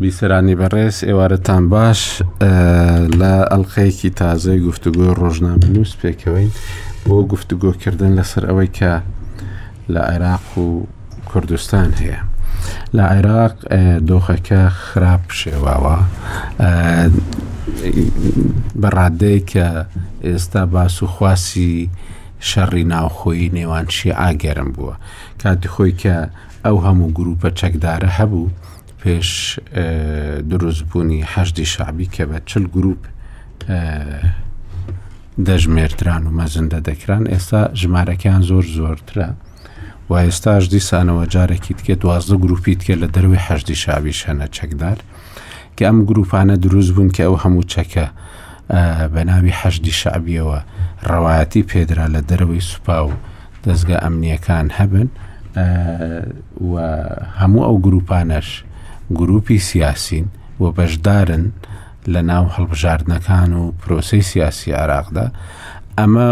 بیسەرانی بەڕێز ئێوارەتان باش لە ئەلقەیەکی تازەی گفتوگۆی ڕۆژنامە نووس پێکەوەین بۆ گفتوگۆکردن لەسەر ئەوەی کە لە عێراق و کوردستان هەیە لە عێراق دۆخەکە خراپ شێواوە بەڕادەیە کە ئێستا باس و خواسی شەڕی ناوخۆی نێوان شیعاگەرم بووە کاتی خۆی کە ئەو هەموو گروپە چەکدارە هەبوو پێش دروستبوونی حەشدی شعبی کە بە چل گروپ دەژمێردران و مەزندە دەکران ئێستا ژمارەکان زۆر زۆرترە و ئێستاش دیسانەوە جارێکی تکێ دوازدە گروپی تکێ لە دەروی حەشدی شابیش هەنە چەکدار کە ئەم گروپانە دروست بوون کە ئەو هەموو چەکە بە ناوی حەشدی شعبیەوە ڕەوایەتی پێدرا لە دەرەوەی سوپا و دەستگا ئەمنیەکان هەبن و هەموو ئەو گروپانەش گروپی سیاسین و بەشدارن لە ناو هەڵبژاردنەکان و پرۆسەی سیاسی عێراقدا ئەمە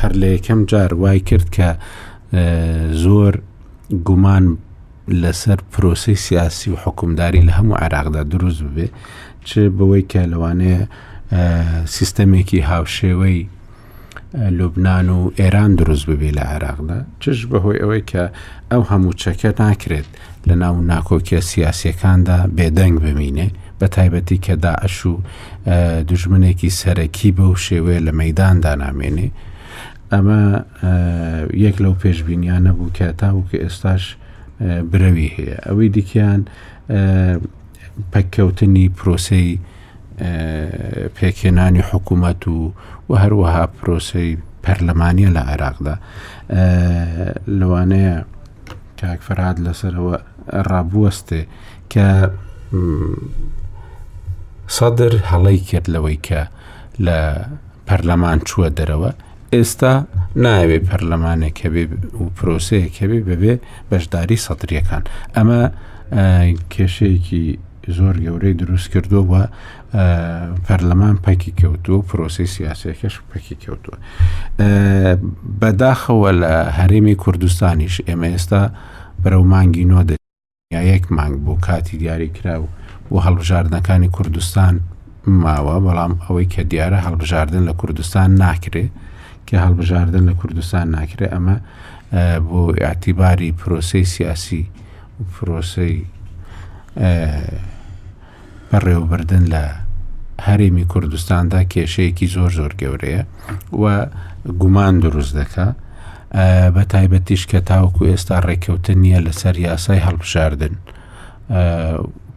هەر لە یەکەم جار وای کرد کە زۆر گومان لەسەر پرۆسی سیاسی و حکومداری لە هەموو عێراقدا دروست ببێ چ بەوەی کە لەوانەیە سیستەمێکی هاوشێوەی لوبناان و ئێران دروست ببێ لە عێراقدا چش بەهۆی ئەوەی کە ئەو هەموو چەکە ناکرێت لە ناو ناکۆکیە سیاسەکاندا بێدەنگ بمینێ بە تایبەتی کە داعش و دژمنێکی سەرەکی بەو شێوەیە لە مەداندا نامێنێ ئەمە یەک لەو پێشببینیانە بوو کە تاوکە ئێستاش برەوی هەیە ئەوەی دیکەیان پەککەوتنی پرۆسی پێکهێنانی حکوومەت و و هەروەها پرۆسی پەرلەمانە لە عێراقدا لەوانەیە کاکفراد لەسەرەوە ڕابوەستێ کە سەدر هەڵی کرد لەوەی کە لە پەرلەمان چووە دەرەوە ئێستا نایەوێ پەرلەمانێک هەبێ و پرۆسەیەک هەبێ بەبێ بەشداری سەدرریەکان ئەمە کێشەیەکی زۆر گەورەی دروست کردو و پەرلەمان پەکی کەوتووە و پرۆسی سیاسەکەش پەکی کەوتووە بەداخەوە لە هەرێمی کوردستانیش ئێمە ئێستا بەرەو مانگی نۆ دە تەنیا یەک مانگ بۆ کاتی دیاریکراو بۆ هەڵبژاردنەکانی کوردستان ماوە، بەڵام ئەوەی کە دیارە هەڵبژاردن لە کوردستان ناکرێ، کە هەڵبژاردن لە کوردستان ناکرێ ئەمە بۆ ئاعتیباری پرۆسەی سیاسی و پرۆسەی بەڕێوەبردن لە هەرێمی کوردستاندا کێشەیەکی زۆر زۆر گەورەیە و گومان دروست دەکە بە تایبەتیش کە تاوکو ئێستا ڕێککەوتن نییە لەسەر یاسای هەڵبژاردن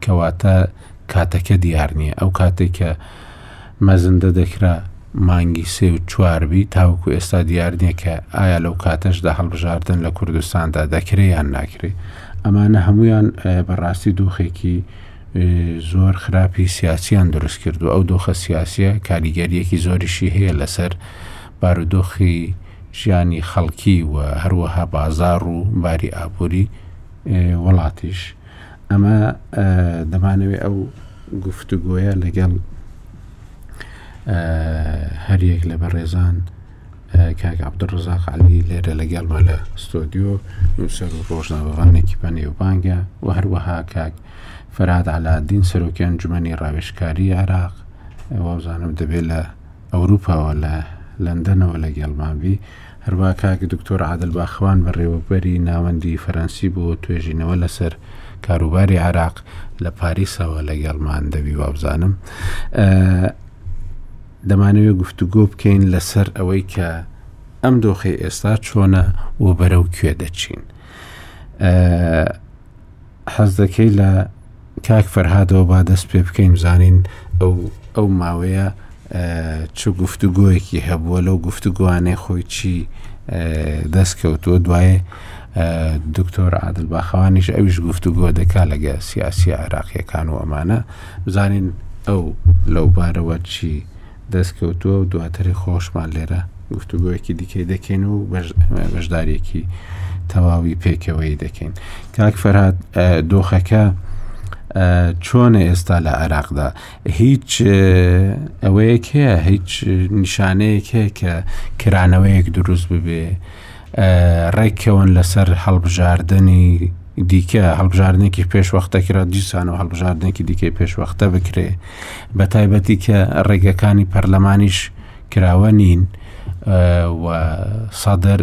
کەواتە کاتەکە دیار نییە ئەو کاتێک کە مەزندە دەکرا مانگی سێ و چوار بی تاوەکو ئێستا دیار نییە کە ئایا لەو کاتەشدا هەڵبژاردن لە کوردستاندا دەکرێ یان ناکرێ ئەمانە هەمویان بەڕاستی دۆخێکی زۆر خراپی سیاسیان دروست کرد و ئەو دۆخە سیاسە کاریگەریەکی زۆریشی هەیە لەسەر بارودۆخی ژیانی خەڵکی و هەروەها بازار و باری ئابووری وڵاتیش ئەمە دەمانەوێ ئەو گفتوگۆیە لەگەڵ هەریەک لە بەڕێزان کاک عبدڕزاق علی لێرە لەگەڵمە لە ستۆدیۆ نووسەر و ڕۆژناوەوانێکی بە نێوبانگە و هەروەها کاک فەراد علادین سەرۆکیان جومنی ڕاوێشکاری عراق وازانم دەبێت لە ئەوروپاوە لە لەندەنەوە لەگەڵمانبی هەروا کاک دکتۆر عادل باخەوان بەڕێوەبەری ناوەندی فەرەنسی بۆ توێژینەوە لەسەر کاروباری عێراق لە پاریسەوە لەگەڵمان دەبی وابزانم دەمانەوێت گفتوگۆ بکەین لەسەر ئەوەی کە ئەم دۆخی ئێستا چۆنە و بەرەو کوێ دەچین حەز دەکەی لە کاک فەرهادەوە با دەست پێ بکەین زانین ئەو ئەو ماوەیە چ گفتوگۆیەکی هەبووە لەو گفتوگووانێ خۆی چی دەستکەوتووە دوایێ دکتۆر عادل باخەوانیش ئەویش گفتوگۆ دەکا لەگە سیاسی عێراقیەکان و ئەمانە بزانین ئەو لەو بارەوە چی دەستکەوتووە و دواتر خۆشمان لێرە گفتوگۆیەکی دیکەی دەکەین و بەشدارێکی تەواوی پێکەوەی دەکەین کاک فەرهاد دۆخەکە چۆنە ئێستا لە عێراقدا هیچ ئەوەیەک هەیە هیچ نیشانەیەک هەیە کە کرانەوەیەک دروست ببێ ڕێککەون لەسەر هەڵبژاردنی دیکە هەڵبژاردنێکی پێشوەختەکرا دیسان و هەڵبژاردنێکی دیکەی پێشوەختە بکرێ بە تایبەتی کە ڕێگەکانی پەرلەمانیش کراوە نین و سەدر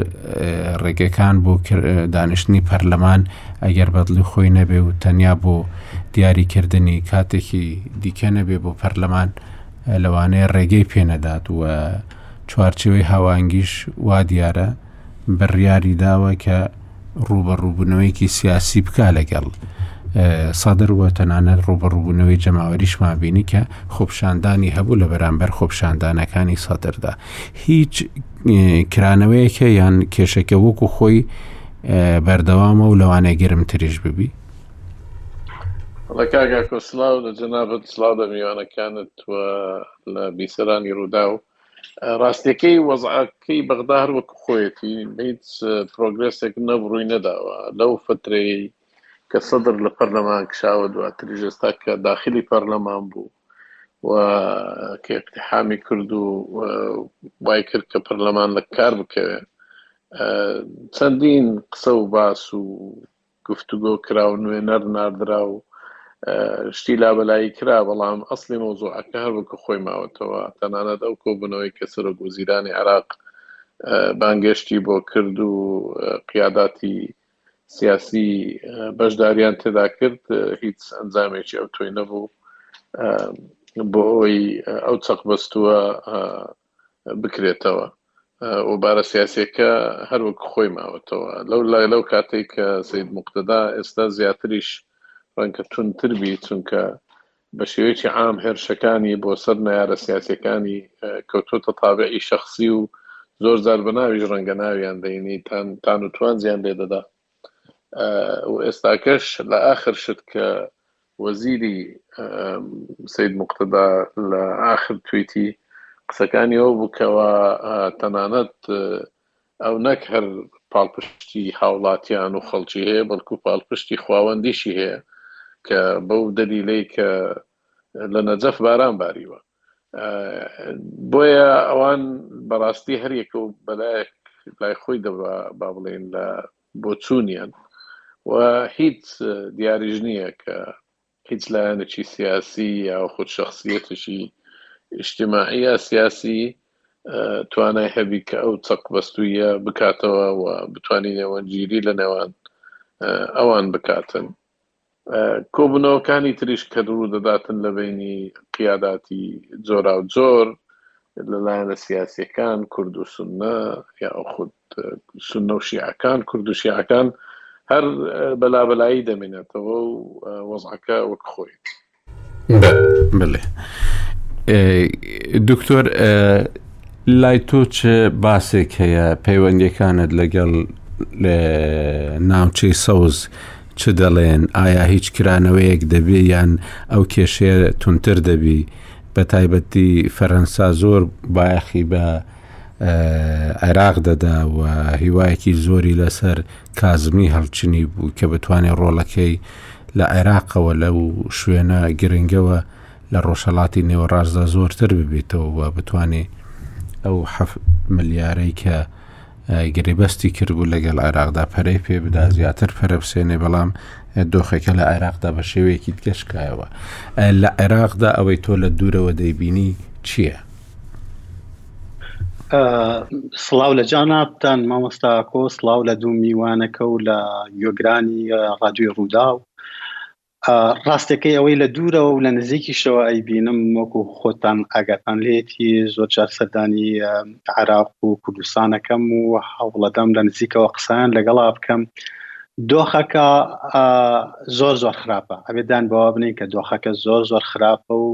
ڕێگەکان بۆ دانیشتنی پەرلەمان ئەگەر بەدڵی خۆی نەبێ و تەنیا بۆ دیاریکردنی کاتێکی دیکە نەبێ بۆ پەرلەمان لەوانەیە ڕێگەی پێنەدات و چوارچێوەی هاوانگیش وا دیارە بڕیاری داوە کە ڕووبەڕووبوونەوەیەکی سیاسی بکا لەگەڵ سەدر و تەنانەت ڕووبەڕووبوونەوەی جەماوەریشمان بینی کە خۆپشاندانی هەبوو لە بەرامبەر خۆپشاندانەکانی سەدردا هیچ کرانەوەیەکە یان کێشەکە وەکو خۆی بەردەوامە و لەوانەیە گرمتریش ببی ڕکاگا کۆسلااو لە جەنابەت سلااو لە میوانەکانت و لە بیسەرانی ڕوودا و ڕاستیەکەی وەزعەکەی بەغدا هەر وەکو خۆیەتی هیچ پرۆگرسێک نەبڕووی نەداوە لەو فترەی کە سەدر لە پەرلەمان کشاوە دواتری ژێستا کە داخلی پەرلەمان بوو و کە اقتحامی کرد و وای کرد کە پەرلەمان لە کار بکەوێت چەندین قسە و باس و گفتوگۆ کرا و نوێنەر ناردرا و شتی لابەلایی کرا بەڵام ئەسلی مەوزوعەکە هەر وەکو خۆی ماوەتەوە تەنانەت ئەو کۆبوونەوەی کە سەرۆک وزیرانی عێراق بانگێشتی بۆ کرد و قیاداتی سیاسی بەشداریان تێدا کرد هیچ ئەنجامێکی ئەو تۆی نەبوو بۆ ئەوەی ئەو چەق بەستووە بکرێتەوە و بارە سیاسەکە هەروەک خۆی ماوەتەوە لەو لای لەو کاتێک کە سید مقتدا ئێستا زیاتریش ڕەنکە تونتر بی چونکە بە شێوەیەکی عام هێرشەکانی بۆ سەر نارە سیاسەکانی کەوتۆتە تابعی شخصی و زۆر زار بە ناویش ڕەنگە ناویان دەینی تان تان و توانزیان لێ دەدا و ئێستاکەش لە ئاخر شت کە وەزیری سید مقتدا لە ئاخر تویتی قسەکانی ئەو بکەوە تەنانەت ئەو نەک هەر پاڵپشتی هاوڵاتیان و خەڵکی هەیە بەڵکو پاڵپشتی خواوەندیشی هەیە کە بەو دەلیلەی کە لە نەجەف باران باریوە بۆیە ئەوان بەڕاستی هەریەکە و بەلایەک لای خۆی دەبا با بڵێن لە بۆچوونیان و هیچ دیاریش نییە کە هیچ لایەنێکی سیاسی یا خود شخصیتێکی ئیشتیماعی یا سیاسی توانای هەبی کە ئەو چەق بەستویە بکاتەوە و بتانی نێوەنگیری لە نێوان ئەوان بکاتن کۆبوونەوەکانی تریش کە روودەداتن لە بەینی قیاداتی جۆراوجۆر لە لایەنە سیاسیەکان کورد و سونە یا خود سونە و شیعەکان کورد و شیعەکان هەر بەلابەلایی دەمێنێتەوە و وەزعەکە وەک خۆی بەێ دکتۆر لای تۆ چ باسێک هەیە پەیوەندەکانت لەگەڵ ناوچەی سەوز چ دەڵێن ئایا هیچ کرانەوەیەک دەبێ یان ئەو کێشەیە تونتر دەبی بە تایبەتی فەرەنسا زۆر بایەخی بە عێراق دەدا و هیوایەکی زۆری لەسەر کازمی هەڵچنی بوو کە بتوانێت ڕۆڵەکەی لە عێراقەوە لە و شوێنە گرنگەوە لە ڕۆژهڵاتی نێوەڕاستدا زۆرتر ببێتەوە و بتوانێت ئەو ح ملیارەی کە گرێبەستی کردبوو لەگەڵ عێراقدا پەرەی پێ بدا زیاتر پەرەپسێنێ بەڵام دۆخەکە لە عێراقدا بە شێوەیەکی تکەشکایەوە لە عێراقدا ئەوەی تۆ لە دوورەوە دەیبینی چییە؟ سڵاو لە جانابتان مامۆستا ئاکۆ سڵاو لە دوو میوانەکە و لە گوێگرانی ڕادیۆی ڕووداو ڕاستەکەی ئەوەی لە دوورەوە و لە نزیکیشەوە ئەی بینم وەکو خۆتان ئاگاتان لێتی زۆر جار سەردانی عراق و کوردستانەکەم و هەوڵەدەم لە نزیکەوە قسەیان لەگەڵا بکەم دۆخەکە زۆر زۆر خراپە ئەبێدان بەوا بنین کە دۆخەکە زۆر زۆر خراپە و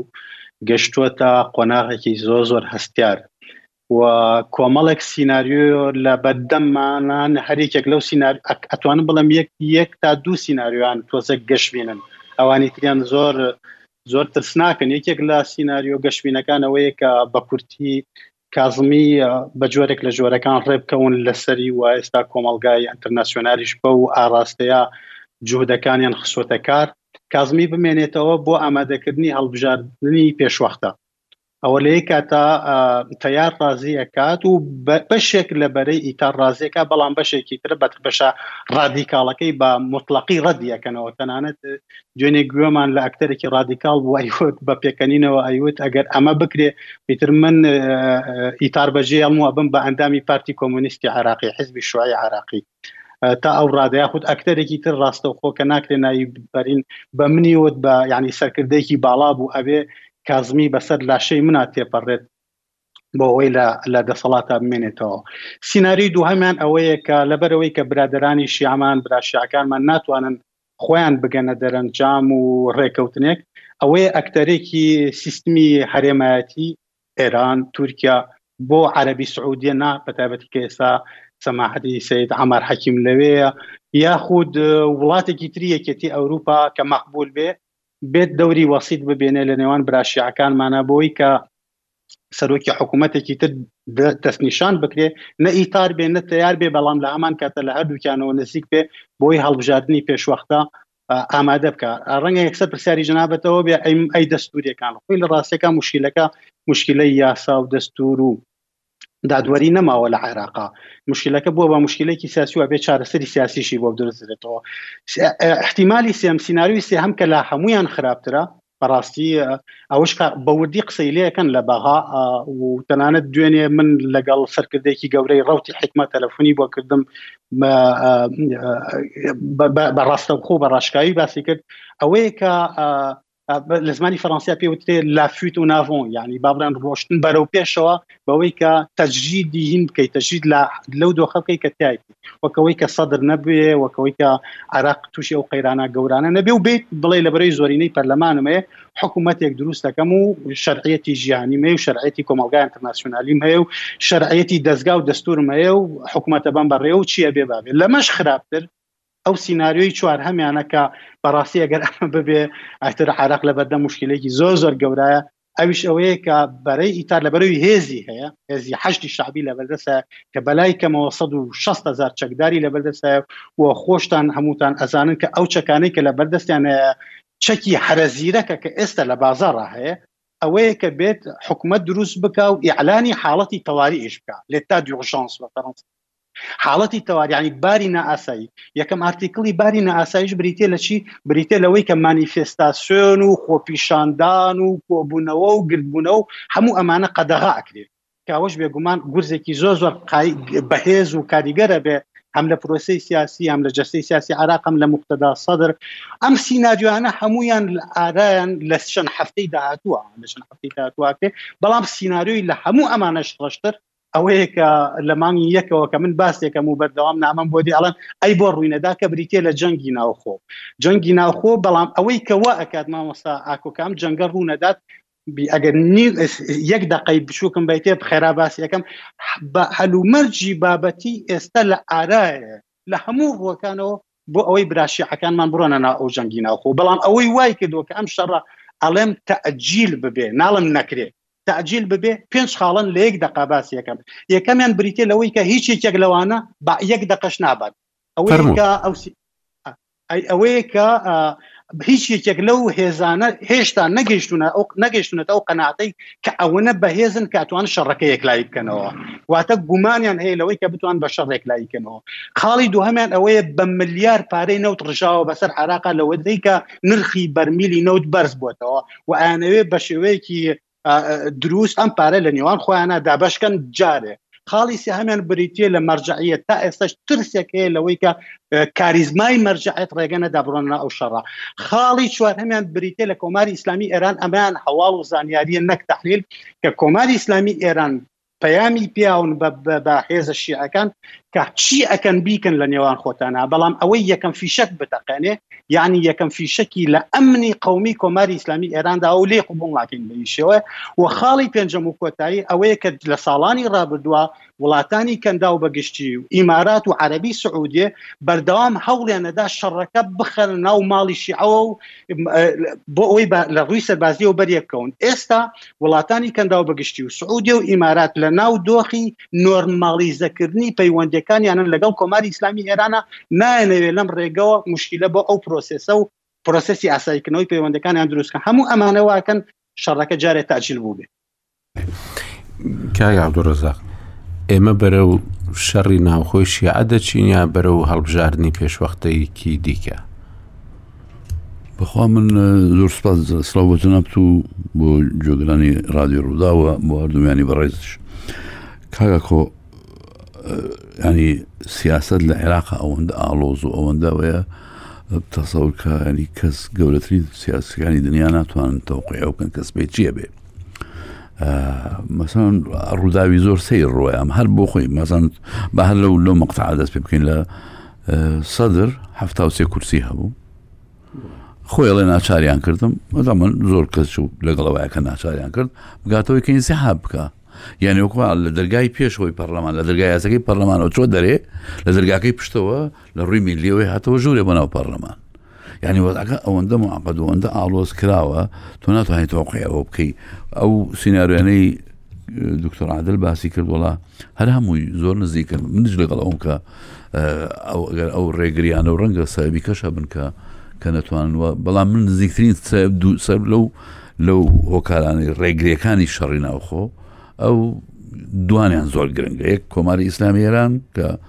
گەشتووەتە قۆناغێکی زۆر زۆر هەستیار و کۆمەڵێک سیناریۆ لە بەردەممانان هەر یەکێک لەو سینار ئەک- ئەتوانم بڵێم یەک یەک تا دوو سیناریۆیان تۆزێک گەشبینن ئەوانی تریان زۆر زۆر ترسناکن یەکێک لە سیناریۆ گەشبینەکان ئەوەیە کە بە کورتی کازمی بە جۆرێک لە جۆرەکان ڕێبکەون لەسەری و ئێستا کۆمەڵگای ئەنتەرناسیۆنالیش بەو ئاراستەیە جوهدەکانیان خسۆتە کار کازمی بمێنێتەوە بۆ ئامادەکردنی هەڵبژاردنی پێشوەختە ئەوە لەی کاتا تەیار ڕازی ئەکات و بەشێک لە بەرەی ئیتار ڕازیەکە بەڵام بەشێکی تر بەتر بەشە ڕادیکاڵەکەی بە مطلقی ڕەدیەکەنەوە تەنانەت دوێنێ گوێمان لە ئەکتەرێکی ڕادیکاڵ بوو ئەیوت بە پێکەنینەوە ئەیوت ئەگەر ئەمە بکرێ ئیتر من ئیتار بەجێ هەڵمووە بم بە ئەندامی پارتی کۆمۆنیستی عراقی حزبی شوعی عراقی تا ئەو ڕادە یاخود ئەکتەرێکی تر ڕاستەوخۆ کە ناکرێ ناوی بەرین بە منی وت بە ینی سەرکردێکی باڵا بوو ئەوێ کازمی بەسەر لاشەی منا تێپەڕێت بۆ ئەوەی لە دەسەڵاتە بمێنێتەوە سینناریی دووهەمیان ئەوەیە کە لەبەرەوەی کە برادرانی شیامان براشیعەکانمان ناتوانن خۆیان بگەنە دەرەنجام و ڕێکەوتنێک ئەوەیە ئەکتەرێکی سیستمی هەرێمایەتی ئێران تورکیا بۆ عەربی سعودیە نا بە تایبەتی کە ئێستا سەماحەتی سید عمار حەکیم لەوەیە یاخود وڵاتێکی تری یەکێتی ئەوروپا کە مەقبول بێ بێت دەوری وەسیت ببێنێ لە نێوان براشیعەکانمانە بۆی کە سەرۆکی حکوومەتێکی تر دەستنیشان بکرێ، نە ئیتار بێ، نە تەیار بێ، بەڵام لە هەمان کاتە لە هەردووکیانەوە نزیک بێ، بۆی هەڵبژاردنی پێشوەختە ئامادە بکا. ڕەنگە یەکسەر پرسیاری جەنابت ئەوە بێ ئەی ئەی دەستوورەکان؟ خۆی لە ڕاستییەکە موشکیلەکە موشکیلەی یاسا و دەستوور و دادوەری نەماوە لە عێراقا. موشکیلەکە بووە بە موشکیلێکی سیاسی و ئەبێ چارەسەری سیاسیشی بۆ بدۆزرێتەوە. احتیمالی سێم، سیناریۆی سێهەم کە لە هەموویان خراپترە، بەڕاستی ئەوش کە بە وردی قسەی لێ ئەکەن لە بەها و تەنانەت دوێنێ من لەگەڵ سەرکردەیەکی گەورەی ڕەوتی حیکمە تەلەفونی بۆ کردم بە ڕاستەوخۆ بە ڕاشکاوی باسی کرد ئەوەیە کە لە زمانی فەڕەنسیا پێ وترێ لافیت و ناڤۆن یعنی بابران ڕۆشتن بەرەو پێشەوە بەوەی کە تەجریدی هین بکەیت تەجرید لە لەو دۆخە بکەیت کە تایتی وەک ئەوەی کە سەدر نەبوێ وەک ئەوەی کە عراق تووشی ئەو قەیرانە گەورانە نەبێ و بێت بڵێ لە بەرەی زۆرینەی پەرلەمانمێ حکوومەتێک دروستەکەم و شەرعەتی ژیانی مێ و شەرعەتی کۆمەلگای ئەتەناسیۆنالیم هەیە و شەرعەتی دەستگا و دەستورم هەیە و حکوومەتە بەم بەڕێ و چییە بێ بابێ لەمەش خراپتر ئەو سینناریۆی چوار هەمیانە کە بەڕاستی ئەگەر ئەمە ببێ ئەتر عراق لە بەردەم مشکلێکی زۆر زۆر گەورایە ئەویش ئەوەیە کە بەرەی ئیتار لە بەرەوی هێزی هەیە هێزی حەشدی شەعبی لە بەردەسە کە بەلای کەمەوە سەد و شەست هەزار چەکداری لە بەردەسە و خۆشتان هەمووتان ئەزانن کە ئەو چەکانەی کە لە بەردەستیان هەیە چەکی حەرە زیرەکە کە ئێستا لە بازاڕا هەیە ئەوەیە کە بێت حکومەت دروست بکا و ئیعلانی حاڵەتی تەواریئش بکا لێتا دوغژانس بە فەرەنسی حاڵەتی تەوار یانی باری نائاسایی یەکەم ئارتیکڵی باری نائاسایش بریتە لە چی بریتە لەوەی کە مانیفێستاسیۆن و خۆپیشاندان و کۆبوونەوە و گردبوونەوە هەموو ئەمانە قەدەغا ئەکرێت کاوەش بێگومان گورزێکی زۆر زۆر بەهێز و کاریگەرە بێ هەم لە پرۆسی سیاسی ئەم لە جەستەی سیاسی عراقم لە مختدا سەدر ئەم سینناریوانە هەمویان ئارایان لە چەند هەفتەی داهاتووە لە چەند هەفتەی داهاتواکرێ بەڵام سینناریۆی لە هەموو ئەمانەش ڕشتر ئەوەیە کە لە مانگی یەکەوە کە من باسێکەم و بەردەوام نامەم بۆ دێ ئەڵەن ئەی بۆ ڕووینەدا کە بریتە لە جەنگی ناوخۆ جەنگی ناوخۆ بەڵام ئەوەی کەوا ئەکات مامۆستا ئاکۆکام جەنگە ڕوونەدات ئەگەر یەک دقی بچووکم بیتێ خێرا باس یەکەم بە هەلومەرجی بابەتی ئێستا لە ئارایە لە هەموو ڕوەکانەوە بۆ ئەوەی برا شیعەکانمان بڕۆنە ناو ئەو جەنگی ناوخۆ بەڵام ئەوەی وای کردووە کە ئەم شەڕە ئەڵێم تەجیل ببێ ناڵم نەکرێ تەجیل ببێ پێنج خاڵن لە یەک دەقا باس یەکەم یەکەمیان بریتێ لەوەی کە هیچ یەکێک لەوانە با یەک دەقەش نابات ئەوەی کە ئەو ئەوەیە کە هیچ یەکێک لەو هێزانە هێشتا نەگەیشتونە ئەو نەگەیشتونەتە ئەو قەناتەی کە ئەوەنە بەهێزن کاتوان شەڕەکە یەکلایی بکەنەوە واتە گومانیان هەیە لەوەی کە بتوان بە شەڕ ێکلاییکەنەوە خاڵی دوهمیان ئەوەیە بە ملیار پارەی نەوت ڕژاوە بەسەر عراقا لەوەدەی کە نرخی بەرمیلی نەوت بەرز بووتەوە و ئەیانەوێ بە شێوەیەکی دروست ئەم پارە لە نێوان خۆیانە دابشکەن جارێ خاڵی سێهامیان بریتە لە مەرجعەت تا ئێستش ترسێک هەیە لەوەی کە کاریزمای مەرجعەت ڕێگەنە دابڕۆنە ئەو شەڕە خاڵی چوار هەمیان بریتە لە کۆماری ئیسلامی ئێران ئەمەیان هەواڵ و زانیاریە نەک تحلیل کە کۆماری ئیسلامی ئێران پەیامی پیاون بە هێزە شیعەکان کە چی ئەکەن بیکەن لە نێوان خۆتانە بەڵام ئەوەی یەکەم فیشەک بتەقێنێ یعنی یەکەم فیشەکی لە ئەمنی قومی کۆماری ئیسلامی ئێراندا و لێ قوبوڵ ناکەین بەیشەوە و خاڵی پێنجەم و کۆتایی ئەوەیە کە لە ساڵانی ڕابردووە وڵاتانی کەندا و بەگشتی و ئیمارات و عەربی سعودێ بەردەوام هەوڵێنەدا شەڕەکە بخەن ناو ماڵی شیعەوە و بۆ ئەوەی لە ڕووی سەربازیەوە بەریەکەون ئێستا وڵاتانی کەنداو بە گشتی و سعودیە و ئیمارات لە ناو دۆخی نۆرماڵیزەکردنی پەیوەندەکانیانن لەگەڵ کۆماری ئیسلامی ئێرانە نایەنەوێ لەم ڕێگەوە مشکلە بۆ ئەو پرۆسسە و پرۆسسی ئاساییکردنەوەی پەیوەندەکانیان دروستکە هەموو ئەمانە واکەن شەڕەکە جارێ تاجیل بوو بێت کاگ عبدڕزاق ئێمە بەرە و شەڕی ناوخۆی شیعە دەچینە بەرە و هەڵبژاردننی پێشوەختەیەکی دیکە بەخوا من زۆر سپاس سلااو بۆ جنابت و بۆ جۆگرانی ڕادی ڕووداوە بۆ هەردوومیانی بەڕێزش کاگا کۆ ینی سیاست لە عێراق ئەوەندە ئاڵۆز و ئەوەندەوەیە تەسەورکانی کەس گەورەترین سیاسەکانی دنیا ناتوانن تەوقی ئەو بکەن کەس پێ چییە بێ مەسان ڕووداوی زۆر سەیر ڕۆیان هەر بۆ خۆی مەزان بە هەر لەو لەو مەقتا دەست پێ بکەین لە سەدر هەفتا و سێ کورسی هەبوو خۆی ئەڵێ ناچاریان کردم ئەدا من زۆر کەس و لەگەڵەوەیەکە ناچاریان کرد بگاتەوەی کە ئینسیحاب بکە یعنی وەکووا لە دەرگای پێشەوەی پەرلەمان لە دەرگای یاسەکەی پەرلەمانەوە چۆ دەرێ لە دەرگاکەی پشتەوە لە ڕووی میلیەوەی هاتەوە ژوورێ بەناو پەرلەمان یانی وەزعەکە ئەوەندە موعەقەد و ئەوەندە ئاڵۆز کراوە تۆ ناتوانانی تەوەقعی ئەوە بکەی ئەو سیناریۆیانەی دکتۆر عادل باسی کرد وڵا هەر هەمووی زۆر نزیکە منش لەگەڵ ئەوم کە ئەو ئەگەر ئەو ڕێگریانە و ڕەنگە سایبی کەشە بن کە کە نەتوان بەڵام من نزیکترین سەر لەو لەو هۆکارانی ڕێگرەکانی شەڕی ناوخۆ ئەو دوانیان زۆر گرنگە یەک کۆماری ئیسلامی ئێران کە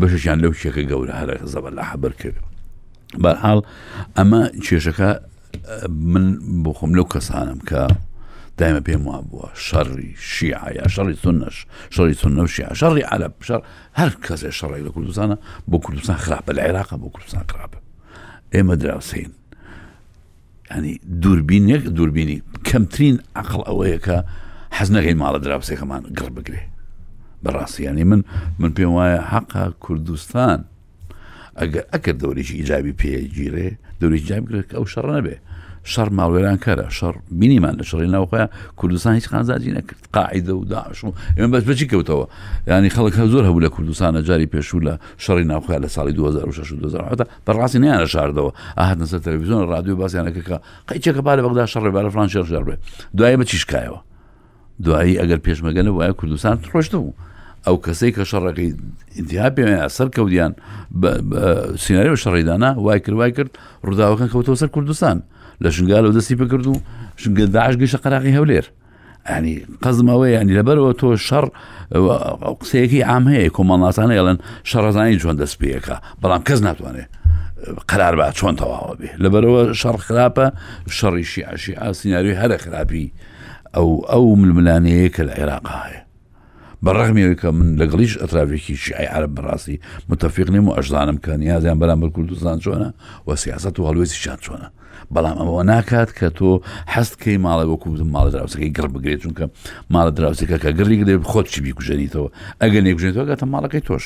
بەشێکیان لەو کێکە گەورە هەرە زەبەر لە حەبەر کرد بەرحاڵ ئەمە کێشەکە من بۆخۆم لەو کەسانم کە دایمە پێم وا بووە شەڕی شیعە شەڕی سنەش شەڕی سنە شیع شەڕی عرب شەڕ هەر کەسێ شەڕێک لە کوردستانە بۆ کوردستان خراپە لە عێراقە بۆ کوردستان خراپە ئێمە دراوسین ینی دووربین یەک دووربینی کەمترین عقل ئەوەیە کە حەز نەکەین ماڵە دراوسێکەمان گڕ بگرێ بەڕاستیانی من من پێم وایە حەقا کوردستان ئەگەر ئەکرد دەوریی ئیجابی پێگیرێ دەوری جابگرێت ئەو شەڕ نەبێ شەڕ ماوێران کەرە شەڕ بینیمان لە شەڕی ناوخۆیان کوردستان هیچ خانزاجی نەکرد قاعیدە و داعش و ئێمە بەس بەچی کەوتەوە ینی خەڵک هە زۆر هەبوو لە کوردستانە جاری پێشوو لە شەڕی ناوخیا لە ساڵی 2016 بەڕاستی نیانە شاردەوە ئاهات نەسەر تەلەڤزیۆن رادیو باسییانەکەکە قەیچەکە با لە بەغدا شەڕێ بارە فران شێر شەر بێ دوایە بە چیشکایەوە دوایی ئەگەر پێشمەگە نە وایە کوردستان ڕۆشتە بوو ئەو کەسەی کە شەڕەکەی ئینتها پێ سەر کەوتیان سیناری و شەڕیدانا وای کرد وای کرد ڕووداوەکە کەوتەوە سەر کوردستان لە شنگالەوە دەستی بکرد و شنگە داعش گەشە قەراغی هەولێر ینی قەزم ئەوە ینی لەبەرەوە تۆ شەڕ قسەیەکی ئام هەیە کۆمەڵناسانە یڵێن شەڕزانانی چۆن دەست پێەکە بەڵام کەس ناتوانێت قەرار با چۆن تەواوە بێ لەبەرەوە شەڕ خراپە شەڕیشی عشی ئاسینناوی هەرە خراپی ئەو ئەو ململانەیە کە لە عێراق هەیە بە ڕەغمی ئەوەی کە من لەگەڵیش ئەتراڤێکی شیعی عرب بەڕاستی متفق نیم و ئەشزانم کە نیازیان بەرامبەر کوردستان چۆنە و سیاست و هەڵوێستیشان چۆنە بەڵام ئەوە ناکات کە تۆ حەست کەی ماڵی وەکو بزم ماڵە دراوسەکەی گڕ بگرێت چونکە ماڵە دراوسەکە کە گڕی گرێ خۆت چی بیکوژێنیتەوە ئەگە نێکژێتەوە گاتە ماڵەکەی تۆش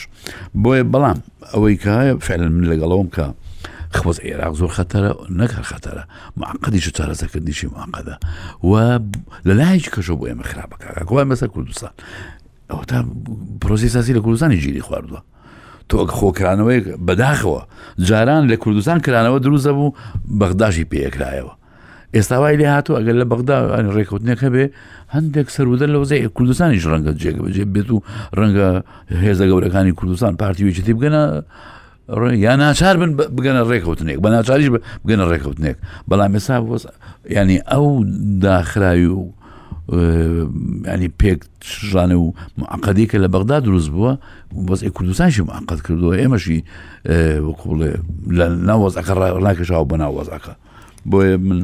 بۆیە بەڵام ئەوەی کە فعلن من لەگەڵەوەم کە خۆز عێراق زۆر خەتەرە نەکە خەتەرە معقدیش و چارەسەکردنیشی معقدە و لە لایەکی کەشە بۆ ئێمە خراپەکەکوان مەسە کوردستان ئەو تا پرۆسی ساسی لە کوردستانی گیری خواردووە تۆ خۆکرانەوەی بەداخەوە جاران لە کوردستان کرانەوە دروزە بوو بەغداشی پێکرایەوە ئێستاوای لێ هاتوو ئەگەر لە بەغدا ڕێکوتنێک هەبێ هەندێک سەرودە لە وزای کوردستانیش ڕەنگە جێگەبجێ بێت و ڕەنگە هێزە گەورەکانی کوردستان پارتیویچتی بگەنە یا ناچار بن بگەنە ڕێکەوتنێک بە ناچاریش بگەنە ڕێکەوتنێک بەڵام ئێسا ینی ئەو داخراوی و ینی پێک شژانە و عقدی کە لە بەغدا دروست بووە بەس ئی کوردستانشی عقد کردووە ئێمەشی وەکوڵێ لە ناوەزەکە ڕناکەشاو بە ناوەزەکە بۆیە من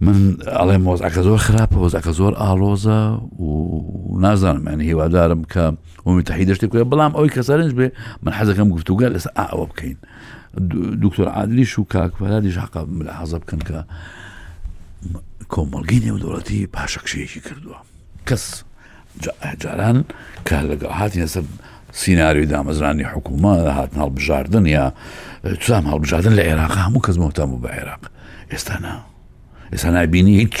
من ئەڵێ مۆزەکە زۆر خراپە هۆزەکە زۆر ئالۆزە و نازانمانی هیوادارم کە ومی تحی دەشتی بکە بەڵام ئەوی کەسەرنج بێ من حەزەکەم گفتوگە لەس ئەوە بکەین دکتۆر عادلیش و کاکفرادیش حق لە حەزە بکەن کە کۆمەڵگەی نێودوڵەتی پاشەکشەیەکی کردووە کەس جاران کە لەگەڵ هاتنە سەر سینناریۆی دامەزرانی حکوومە هاتن هەڵبژاردن یا چام هەڵبژاردن لە عێراق هەموو کەس مۆتەم بوو بە عێراق ئێستا نا ئێستا نابینی هیچ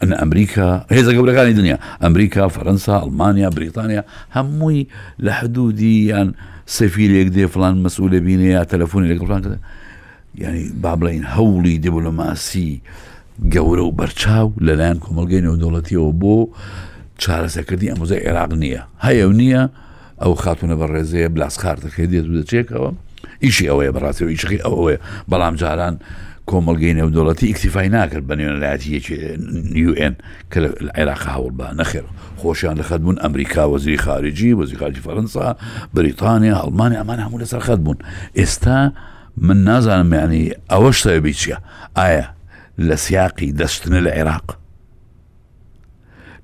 ئەن ئەمریکا هێزە گەورەکانی دنیا ئەمریکا فەرەنسا ئەلمانیا بریتانیا هەمووی لە حدودی یان سەفیرێک دێ فلان مەسوولە بینێ یا تەلەفۆنی لەگەڵان یانی با بڵێین هەوڵی دیبلۆماسی گەورە و بەرچاو لەلایەن کۆمەلگەی نێودوڵەتیەوە بۆ چارەسەکردنی ئەموزای عێراق نییە هەیە و نییە ئەو خاتونە بە ڕێزەیە بلاسخار دەکرێت دێت و دەچێکەوە ئیشی ئەوەیە بەڕاستی و ئیشقی ئەوەیە بەڵام جاران کۆمەلگەی نێودوڵەتی ئیکتیفای ناکرد بە نوێنەرایەتی یەکی UN کە لە عێراق هاوڵ بە نەخێر خۆشیان لە خەت بوون ئەمریکا وەزیری خارجی وەزی خارجی فەرەنسا بریتانیا هەڵمانی ئەمان هەموو لەسەر خەت بوون ئێستا من نازانم یانی ئەوەش سەبەبی چیە ئایا لە سیاقی دەستنە لە عێراق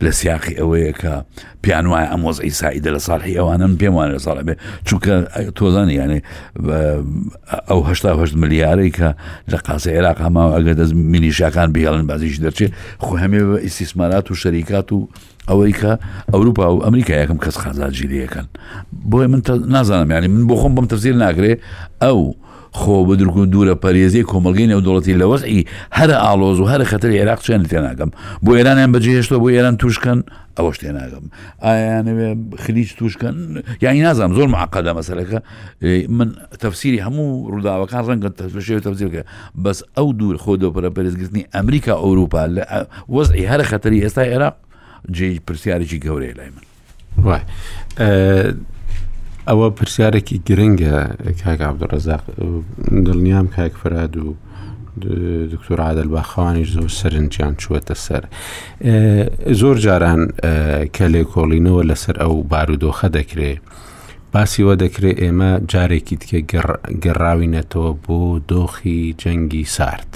لە سیاقی ئەوەیە کە پیان وایە ئەم وەز ئیسائیدە لە ساڵحی ئەوانم پێم وانە لە ساڵ بێ چونکە تۆزانانی یانێ ئەو هشت ملیارەی کە لە قاسی عێراق هەماوە ئەگەر دەست مینیشاکان بهێڵن بازیش دەچێت خۆ هەمێ ئیسیسمارات و شەریکات و ئەوەی کە ئەوروپا و ئەمریکا یەکەم کەس خازاجیریەکەن بۆیە من نازانم ینی من بۆ خۆم بم تەزیر ناگرێ ئەو خۆ بە درکو دوورە پەرێزی کۆمەلگەی نێودوڵەتی لە وەزعی هەرە ئالۆز و هەرە خەتەر عێراق چێن تێناگەم بۆ ئێرانیان بەجێهێشتۆ بۆ ئێران توشکەن ئەوەش تێناگەم ئایانەوێ خلیج توشکەن یانی نازانم زۆر معقەدە مەسەرەکە من تەفسیری هەموو ڕووداوەکان ڕەنگە تەشێت تەزیرگە بەس ئەو دوور خۆ دۆپرە پەرێزگرتنی ئەمریکا ئەوروپا لە وەزعی هەرە خەتەری ئێستا عێراق جێ پرسیارێکی گەورەیە لای من وای ئەوە پرسیارێکی گرنگە کاک عبدڕزاق دڵنیام کاک فراد و دکتۆر عادل باخوانیش زۆر سەرنجیان چووەتە سەر زۆر جاران کە لێکۆڵینەوە لەسەر ئەو بارودۆخە دەکرێت باسی وە دەکرێ ئێمە جارێکی دیکە گەڕاوینەتەوە بۆ دۆخی جەنگی سارد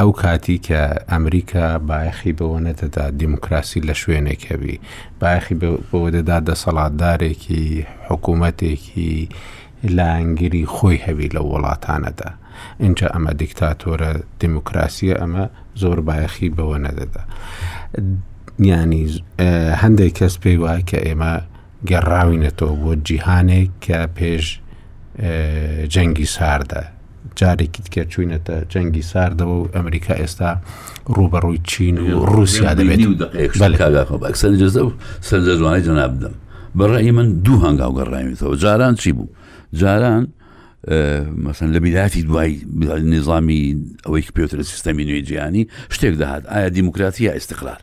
ئەو کاتی کە ئەمریکا بایەخی بەوە نەدەدا دیموکراسی لە شوێنێک هەبی بایەخی بەوە دەدا دەسەڵاتدارێکی حکوومەتێکی لایەنگری خۆی هەبی لە وڵاتانەدا اینجا ئەمە دیکتاتۆرە دیموکراسیە ئەمە زۆر بایەخی بەوە نەدەدا ینی هەندێک کەس پێی وایە کە ئێمە گەڕاوینەتەوە بۆ جیهانێک کە پێش جەنگی ساردە جارێکی دیکە چوینەتە جەنگی ساردەوە و ئەمریکا ئێستا ڕوبەڕووی چین و رووسیا دەبێت و دەقێکسەر جزە و سەر لە جوانای جەناب بدەم بەڕێی من دوو هەنگاو گەڕاویتەوە جاران چی بوو جاران مەسن لە بیلاتی دوای نظامی ئەوەی پێوترە سیستەمی نوێی جیانی شتێک دەهات ئایا دیموکراتی یا ئیسقلال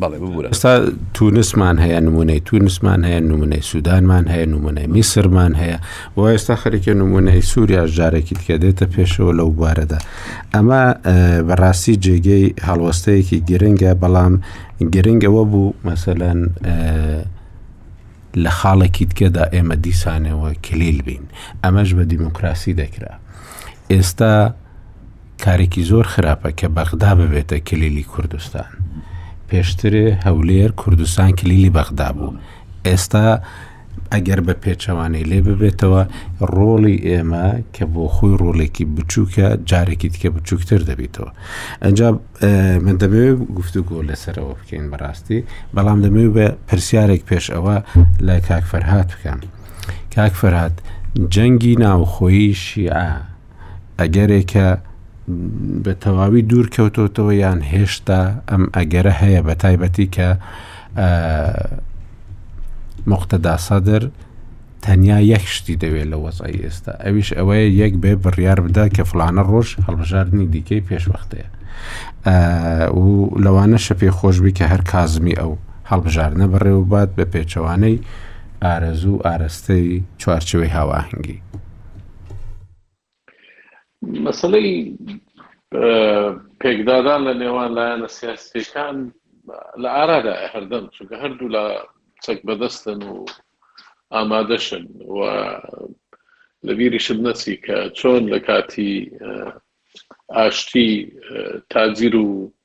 بەڵێ ببورە ئستا تونسمان هەیە نمونەی تونسمان هەیە نمونەی سوودانمان هەیە نمونەی میسرمان هەیە بۆ ئێستا خەرێکی نمونەی سووریا ژارێکی تکە دێتە پێشەوە لەو بوارەدا ئەمە بەڕاستی جێگەی هەڵوەستەیەکی گرنگە بەڵام گرنگەوە بوو مەسەەن لە خاڵێکی تکەدا ئێمە دیسانەوە کلیل بین ئەمەش بە دیموکراسی دەکرا ئێستا کارێکی زۆر خراپە کە بەغدا ببێتە کلیلی کوردستان پێشتر هەولێر کوردستان کلیلی بەغدا بوو ئێستا ئەگەر بە پێچەوانەی لێ ببێتەوە ڕۆڵی ئێمە کە بۆ خۆی ڕۆلێکی بچووکە جارێکی دیکە بچووکتر دەبیتەوە ئەجا من دەبێت گفتوگۆ لەسەرەوە بکەین بەڕاستی بەڵام دەمەوێت بە پرسیارێک پێش ئەوە لە کاک فەرهات بکەم کاک فەرهات جەنگی ناوخۆیی شیعە ئەگەرێکە بە تەواوی دوور کەوتۆتەوە یان هێشتا ئەم ئەگەرە هەیە بە تایبەتی کە مختدا سەدر تەنیا یەک شتی دەوێت لە وەزای ئێستا ئەویش ئەوەیە یەک بێ بڕیار بدا کە فلانە ڕۆژ هەڵبژاردننی دیکەی پێشوەختەیە و لەوانە شەپێ خۆشببی کە هەر کازمی ئەو هەڵبژاردنە بەڕێوەبات بە پێچەوانەی ئارەزوو ئارەستەی چوارچەوەی هاواهنگگی مەسەلەی پێکدادان لە نێوان لایەنە سیاسەکان لە ئارادا هەردەم چونکە هەردوو لە چەک بەدەستن و ئامادەشن و لە بیریشت نەچی کە چۆن لە کاتی ئاشتی تاجیر و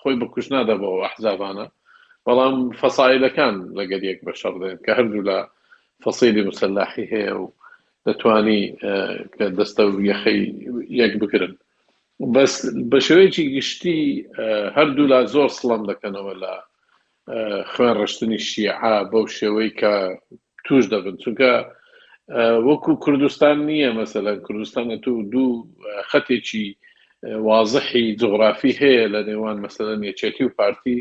خۆی بە کوشت نادا بۆ ئەو ئەحزابانە، بەڵام فەسائیلەکان لەگەر یەک بە شەڕ دێن کە هەردوو لا فەسیلی مسەلاحی هەیە و دەتوانی کە دەستە و یەخەی یەک بگرن. بەس بە شێوەیەکی گشتی هەردوو لا زۆر سڵەم دەکەنەوە لە خوێن ڕشتنی شیعە بەو شێوەی کە توش دەبن چونکە وەکو کوردستان نییە مەسەلەن کوردستان ئەتو دوو خەتێکی وازحی جغرافی هەیە لە نێوان مەسەلەن یەکێتی و پارتی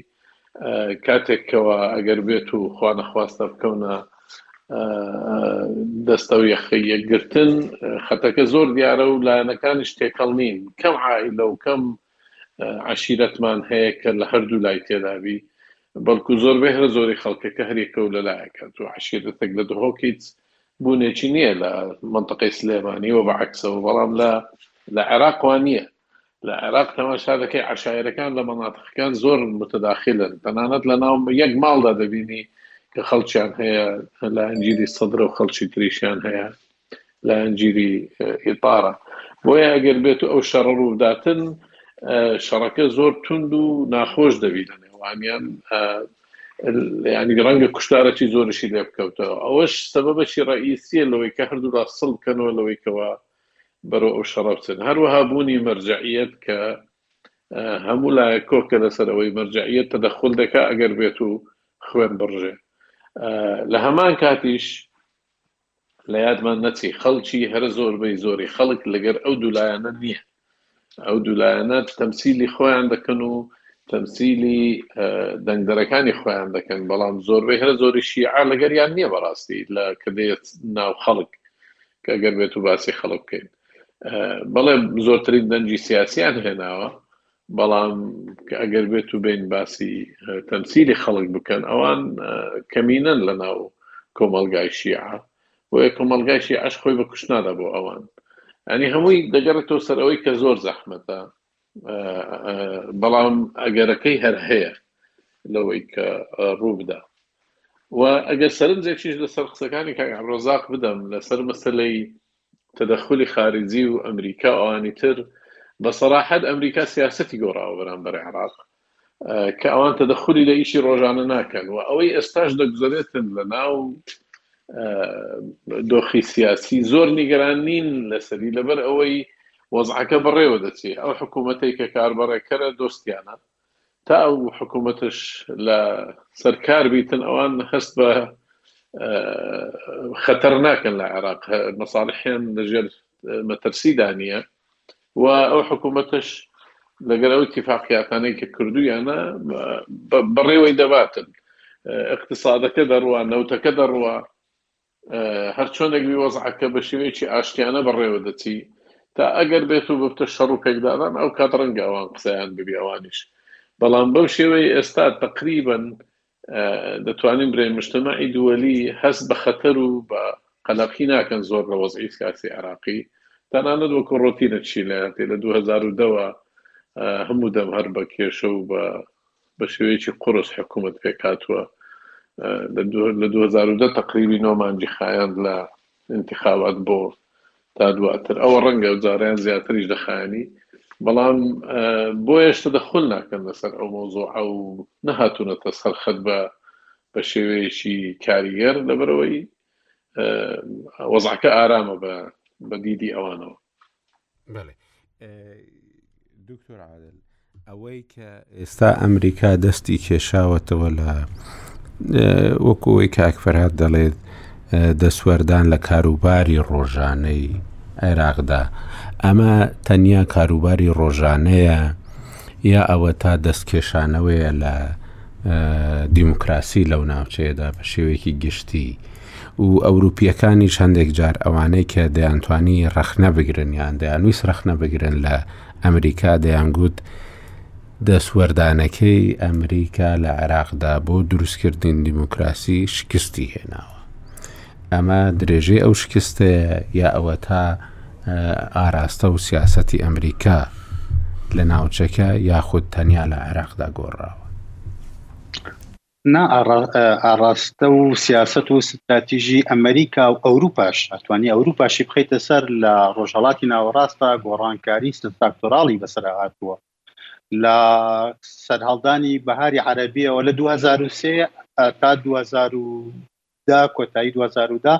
کاتێکەوە ئەگەر بێت و خوانەخواستە بکەونە دەستە و یەخی یەکگرتن خەتەکە زۆر دیارە و لایەنەکانیش تێکەڵ نین کەم عیلە و کەم عەشیرەتمان هەیە کە لە هەردوو لای تێدابی بەڵکو زۆر بەی هەرە زۆری خەڵکەکە هەریەکە و لەلایەکە دوو عەشیرەتەک لە دهۆک هیچ بوونێکی نییە لە منتەقەی سلێمانی و بە عەکسەوە بەڵام لە لە عێراق وا نییە لە عێراق تەماشا دەکەی عشاعرەکان لە مەناتقەکان زۆر متداخلن تەنانەت لە ناو یەک ماڵدا دەبینی کە خەڵکیان هەیە لە ئەنجیری سەدرە و خەڵکی تریشیان هەیە لایەنگیری ئیتارە بۆیە ئەگەر بێت و ئەو شەڕە ڕووداتن شەڕەکە زۆر توند و ناخۆش دەبی لە نێوانیان ینی ڕەنگە کوشتارەی زۆرشی لێ بکەوتەوە ئەوەش سەبەبەشی ڕئیسیە لەوەی کە هەردوو لا سڵ بکەنەوە لەوەیکەوە بەرۆ ئەو شەڕەبچن هەروەها بوونی مەرجعیت کە هەموو لایە کۆکە لەسەرەوەی مەرجعیت تەدەخل دەکا ئەگەر بێت و خوێن بڕژێ لە هەمان کاتیش لە یادمان نەچی خەڵکی هەرە زۆربەی زۆری خەڵک لەگەر ئەو دوو لایەنە نییە ئەو دوو لایەنە تەمسیلی خۆیان دەکەن و تەمسیلی اه، دەنگدەرەکانی خۆیان دەکەن بەڵام زۆربەی هەرە زۆری شیعە لەگەریان نییە بەڕاستی لە کە دێت ناو خەڵک کە گەر بێت و باسی خەڵک بکەین اه، بەڵێ زۆرترین دەنگی سیاسیان هێناوە بەڵام ئەگەر بێت و بێن باسی تەمسیلی خەڵک بکەن ئەوان کەمینەن لە ناو کۆمەلگای شیعە بۆیە کۆمەلگای شیعەش خۆی بە کوشتنادا بۆ ئەوان ئەنی هەمووی دەگەڕێتەوە سەر ئەوەی کە زۆر زەحمەتە بەڵام ئەگەرەکەی هەر هەیە لەوەی کە ڕوو بدا و ئەگەر سەرنجێکیش لەسەر قسەکانی کاک عبدالرزاق بدەم لەسەر مەسلەی تەدەخولی خارجی و ئەمریکا و ئەوانی تر، بە سەراحەت ئەمریکا سیاسەتی گۆڕاوە بەرامبەر عێراق، کە ئەوان تەدەخولی لە ئیشی ڕۆژانە ناکەن و ئەوەی ئێستاش دەگوزەرێتن لە ناو دۆخی سیاسی زۆر نیگەران نین لەسەری لەبەر ئەوەی وەزعەکە بەڕێوە دەچێ، ئەو حکوومەتەی کە کاربەڕێکەرە دۆستیانە، تا ئەو حکوومەتش لە سەر کار بیتن ئەوان هەست بە خەتەر ناکەن لە عێراق مەساڵحیان لەژێر مەترسیدا نییە و ئەو حکوومەتش لەگەر ئەو تیفاقیاتانەی کە کردویانە بەڕێوەی دەباتن اقتصادەکە دەڕوە نەوتەکە دەڕوە هەرچۆنێک بی وەزعەکە بە شێوەیەکی ئاشتیانە بەڕێوە دەچی تا ئەگەر بێت و ببتە شەڕ و پێکدادان ئەو کات ڕەنگە ئەوان قسەیان ببی ئەوانیش بەڵام بەو شێوەی ئێستا تەقریبەن دەتوانین برێ مشتمەعی دووەلی هەست بە خەتەر و بە قەلەقی ناکەن زۆر لە وەزعی سیاسی عراقی تەنانەت وەکو ڕۆتینە چی لە لە 2010ەوە هەموو دەم هەر بە کێشە و بە بە شێوەیەکی قوڕس حکوومەت پێکهاتووە، لە دوو هە لە دوو هەزار و دە تەقریبی نۆ مانگی خایاند لە ئینتیخابات بۆ تا دواتر ئەوە ڕەنگە ئەو جارەیان زیاتریش دەخایەنی بەڵام بۆیەش تەدەخول ناکەن لەسەر ئەو مەوزوعە و نەهاتوونەتە سەر خەت بە بە شێوەیەکی کاریگەر لەبەرئەوەی وەزعەکە ئارامە بە بە دیدی ئەوانەوە. بەێ دکتۆر عادل ئەوەی کە ئێستا ئەمریکا دەستی کێشاوەتەوە لە وەکوی کاکفرهاد دەڵێت دەسوەردان لە کاروباری ڕۆژانەی عێراقدا ئەمە تەنیا کاروباری ڕۆژانەیە یا ئەوە تا دەستکێشانەوەیە لە دیموکراسی لەو ناوچەیەدا بە شێوەیەکی گشتی و ئەوروپییەکانیش هەندێک جار ئەوانەی کە دەیانتوانی ڕەخنە بگرن یان دەیانویست ڕەخنە بگرن لە ئەمریکا دەیانگوت دەستوەردانەکەی ئەمریکا لە عێراقدا بۆ دروستکردنی دیموکراسی شکستی هێناوە ئەمە درێژەی ئەو شکستەیە یا ئەوە تا ئاراستە و سیاسەتی ئەمریکا لە ناوچەکە یاخود تەنیا لە عێراقدا گۆڕاوە نا ئاڕاستە و سیاسەت و ستراتیژی ئەمریکا و ئەوروپاش ئەتوانی ئەوروپاشی بخیتە سەر لە ڕۆژهڵاتی ناوەڕاستە گۆڕانکاری سفاکتۆراڵی بەسەر هاتووە لە سەرهەڵدانی بەهاری عەربیەوە لە 2023 تا 2000 دا کۆتایی دوو هەزار و دە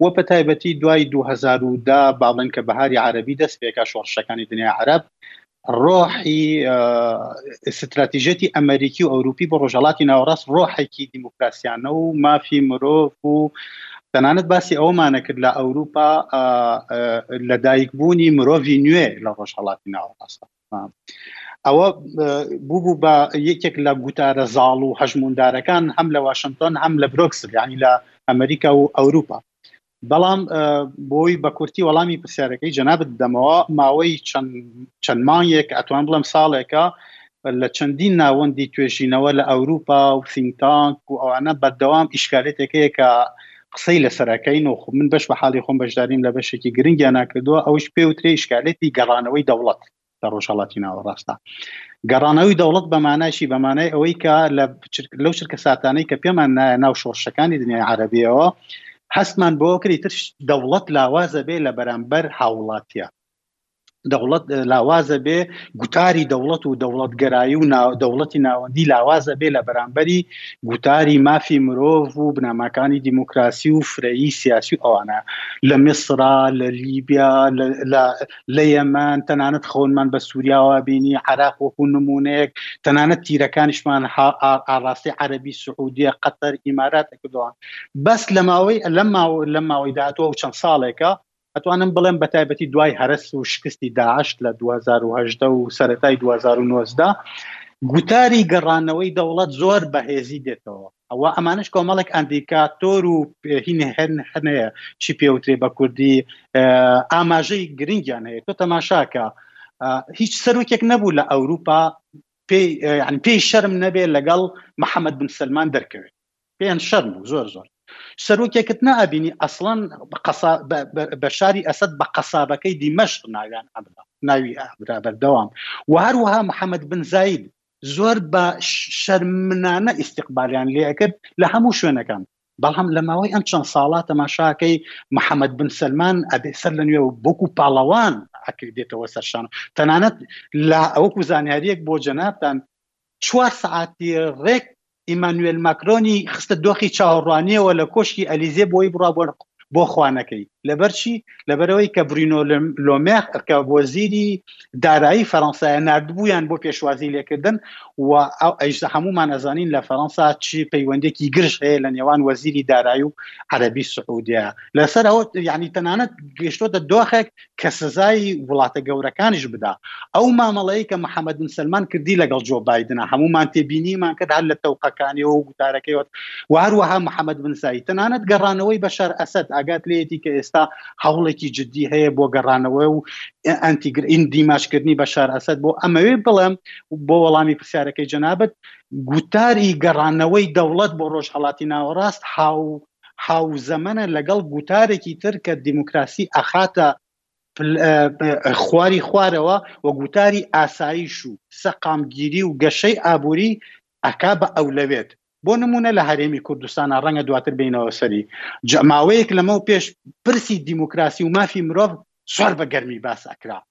و بە تایبەتی دوای دوو هەزار و دە با ڵێن کە بەهاری عەرەبی دەست پێکا شۆڕشەکانی دنیای عەرەب ڕۆحی ستراتیژەتی ئەمریکی و ئەوروپی بۆ ڕۆژهڵاتی ناوەڕاست ڕۆحێکی دیموکراسیانە و مافی مرۆڤ و تەنانەت باسی ئەومانە کرد لە ئەوروپا لەدایکبوونی مرۆڤی نوێ لە ڕۆژهڵاتی ناوەڕاستە ئەوە بووبوو بە یەکێک لە گوتارە زاڵ و هەژمووندارەکان هەم لە واشنتۆن هەم لە برۆکسل یانی لە ئەمریکا و ئەوروپا بەڵام بۆی بە کورتی وەڵامی پرسیارەکەی جەنابت بدەمەوە ماوەی چەند مانگێک ئەتوان بڵم ساڵێکە لە چەندین ناوەندی توێژینەوە لە ئەوروپا و سینتانک و ئەوانە بەردەوام ئیشکالێتێکەیە کە قسەی لەسەر ئەکەین و من بەش بە حاڵی خۆم بەشداریم لە بەشێکی گرنگیانا کردووە ئەوش پێ وترێ ئیشکالێتی گەڕانەوەی دەوڵەت لە ڕۆژهەڵاتی ناوەڕاستدا گەڕانەوەی دەوڵەت بەمانایشی بەمانای ئەوەی کە لە لەو چرکە ساتانەی کە پێمان نایە ناو شۆڕشەکانی دنیای عربیەوە هەستمان بۆ کری تر دەوڵەت لاوازە بێ لە بەرامبەر هاوڵاتیە دەوڵەت لاواز ئەبێ، گوتاری دەوڵەت و دەوڵەتگەرایی و دەوڵەتی ناوەندی لاواز ئەبێ لە بەرامبەری گوتاری مافی مرۆڤ و بنەماکانی دیموکراسی و فرەیی سیاسی و ئەوانە لە میسرا لە لیبیا لە یەمەن تەنانەت خەونمان بە سووریاوە بینی عراق وەکو نمونەیەک تەنانەت تیرەکانیشمان ئاڕاستی عەربی سعودیە قەتەر ئیمارات کردووە بەس لە ماوەی لە ماوە لە ماوەی داهاتوە و چەند ساڵێکە ئەتوانم بڵێم بە تایبەتی دوای هەرەس و شکستی داعش لە 2018 و سەرەتای 2019 گوتاری گەڕانەوەی دەوڵەت زۆر بەهێزی دێتەوە ئەوە ئەمانش کۆمەڵێک ئەندیکاتۆر و هینێ هەن هەنەیە چی پێوترێ بە کوردی ئاماژەی گرنگیان هەیە تۆ تەماشاکە هیچ سەرۆکێک نەبوو لە ئەوروپا پێی پێی شەرم نەبێ لەگەڵ محەممەد بن سلمان دەرکەوێت پێیان شەرم بوو زۆر زۆر سەرۆکێکت نابینی ئەسڵەن بە شاری ئەسد بە قەسابەکەی دیمەشق ناویان ئەبرا ناوی ئابرا بەردەوام و هەروەها محەممەد بن زاید زۆر بە شەرمنانە ئیسیقبالیان لێکرد لە هەموو شوێنەکان بەڵام لە ماوەی ئەم چەند ساڵا تەماشاکەی محەممەد بن سلمان ئەبێ سەر لە نوێ و بۆکو پاڵەوان ئەکردێتەوە سەرشان تەنانەت لە ئەوکو زانیاریەک بۆ جەنابان چوار سەعاتی ڕێک ئیمانوێل ماکرۆنی خستە دۆخی چاوەڕوانیەوە لە کۆشکی ئەلیزێ بۆی بڕا بۆ بۆ خوانەکەی لەبەرچی لەبەرەوەی کە برینۆ لۆمێخ کە وەزیری دارایی فەرەنسایە نردبوویان بۆ پێشوازی لێکردن و ئەو ئەیشدا هەمومان ئەزانین لە فەرەنسا چی پەیوەندێکی گرژ هەیە لە نێوان وەزیری دارایی و عەربی سعودیا لەسەر ئەو یعنی تەنانەت گەشتۆتە دۆخێک کە سزای وڵاتە گەورەکانیش بدا ئەو مامەڵەیە کە محەممەد بن سلمان کردی لەگەڵ جۆ بادنە هەمومان تێبینیمان کرد هەر لە تەوقەکانیەوە و گوتارەکەیوت و هەروەها محەممەد بنسایی تەنانەت گەڕانەوەی بە شار ئەسد ئاگات لێتی کە ئێستا هەوڵێکی جددی هەیە بۆ گەڕانەوە و ئەتیگر ئین دیماشکردنی بە شار ئەسد بۆ ئەمەوێ بڵێم بۆ وەڵامی پرسیارەکەی جەنابەت گوتاری گەڕانەوەی دەوڵەت بۆ ڕۆژهڵاتی ناوەڕاست هاو هاوزەمەنە لەگەڵ گوتارێکی تر کە دیموکراسی ئەخاتە خواری خوارەوە و گوتاری ئاسایش و سەقامگیری و گەشەی ئابووری ئەکا بە ئەولەوێت بۆ نمونە لە هەرێمی کوردستانە ڕەنگە دواتر بینەوە سەری جەماوەیەک لەمە و پێش پرسی دیموکراسی و مافی مرۆڤ زۆر بە گەرمی باس ئەکرا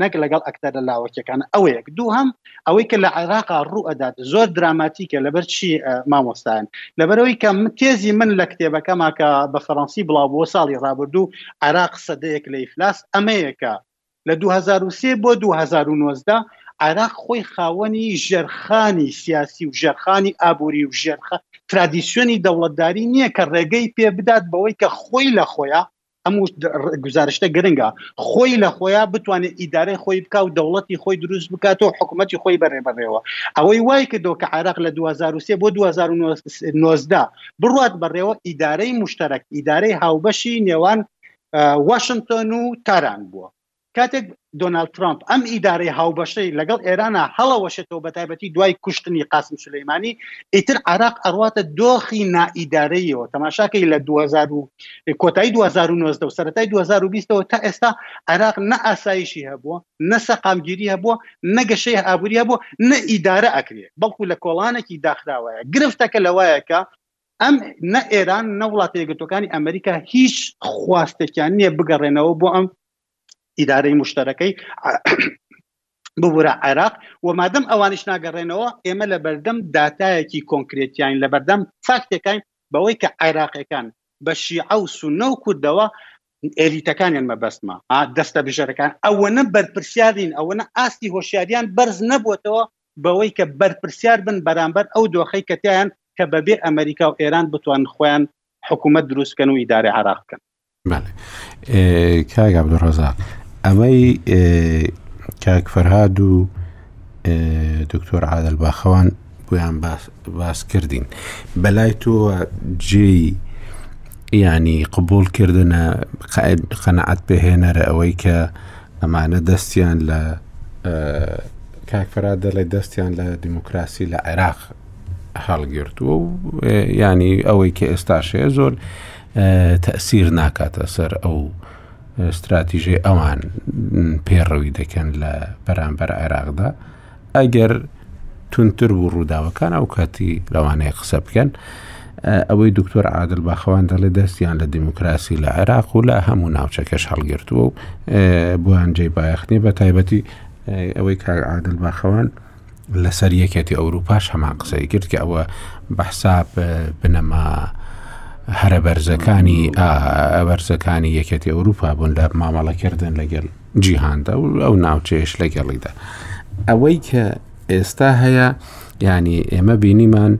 نەک لەگەڵ ئەکتەرە لاوەکیەکان ئەوەیەک دووهەم ئەوەی کە لە عێراقا ڕوو ئەدات زۆر دراماتیکە لەبەر چی مامۆستایان لەبەرەوەی کە تێزی من لە کتێبەکەما کە بە فەڕەنسی بڵاو بۆ ساڵی ڕابردوو عێراق سەدەیەک لە ئیفلاس ئەمەیەکە لە 2023 بۆ 2019 عێراق خۆی خاوەنی ژێرخانی سیاسی و ژێرخانی ئابووری و ژێرخە ترادیسیۆنی دەوڵەتداری نییە کە ڕێگەی پێ بدات بەوەی کە خۆی لە خۆیان ئەم گوزارشتە گرنگە خۆی لە خۆیان بتوانێت ئیدارەی خۆی بکا و دەوڵەتی خۆی دروست بکات و حکوومەتتی خۆی بەرێ بەڕێوە ئەوەی وای کردەوە کە عراق لە 2023 بۆ 2019 بڕات بەڕێوە ئیدارەی مشتەرەک ئیدارەی هاوبەشی نێوان واشنتۆن و تاران بووە کاتێک دۆناڵد ترامپ ئەم ئیدارەی هاوبەشەی لەگەڵ ئێرانا هەڵەوەشێتەوە بەتایبەتی دوای کوشتنی قاسم سولەیمانی ئیتر عێراق ئەڕواتە دۆخی نائیدارەیەوە تەماشاکەی لە دوو هەزار و کۆتایی دوو هەزار و نۆزدە و سەرەتای دوو هەزار و بیست ەوە تا ئێستا عێراق نە ئاسایشی هەبووە نە سەقامگیری هەبووە نە گەشەی ئابووری هەبووە نە ئیدارە ئەکرێ بەڵکو لە کۆڵانێکی داخراوەیە گرفتەکە لەوەیە کە ئەم نە ئێران نە وڵاتە یەکگرتوەکانی ئەمریکا هیچ خواستێکیان نییە بگەڕێنەوە بۆ ئەم ئیدارەی مشتەرەکەی ببورە عێراق و مادەم ئەوانش ناگەڕێنەوە ئێمە لە بەردەم داتایەکی کۆنکرێتیان لە بەردەم فاکتەکان بەوەی کە عێراقەکان بە شیعە و سونە و کوردەوە ئێلیتەکانیان مەبەستمە دەستە بژەرەکان ئەوەنە بەرپرسیارین ئەوەنە ئاستی هۆشیاریان بەرز نەبووتەوە بەوەی کە بەرپرسیار بن بەرامبەر ئەو دۆخەی کە تیایان کە بەبێ ئەمەریکا و ئێران بتوانن خۆیان حکوومەت دروست بکەن و ئیدارەی عێراق بکەن. بەڵێ کاک عەبدولڕەزاق ئەمەی کاک فەرهاد و دکتۆر عادل باخەوان بۆیان باس باس کردین بەلای تۆ جێی ینی قبول کردنە قەنەعات پێهێنەرە ئەوەی کە ئەمانە دەستیان لە کاکفرا دەڵێ دەستیان لە دیموکراسی لە عێراق هەڵگرتووە و ینی ئەوەی کە ئێستاشێ زۆر تەسیر ناکاتە سەر ئەو استراتیژی ئەوان پێڕەوی دەکەن لە بەرامبەر عێراقدا ئەگەر تونتر بوو ڕووداوەکان ئەو کاتی لەوانەیە قسە بکەن ئەوەی دکتۆر عادل باخەوان دەڵێ دەستیان لە دیموکراسی لە عێراق و لە هەموو ناوچەکەش هەڵگرتووە و بۆیان جێ بایەخنی بە تایبەتی ئەوەی کار عادل باخەوان لەسەر یەکێتی ئەوروپاش هەمان قسەی کرد کە ئەوە بەحساب بنەما هەرە بەرزەکانی بەرزەکانی یەکێتی ئەوروپا بوون لە مامەڵەکردن لەگەل جیهاندا و ئەو ناوچەیەش لەگەڵیدا ئەوەی کە ئێستا هەیە ینی ئێمە بینیمان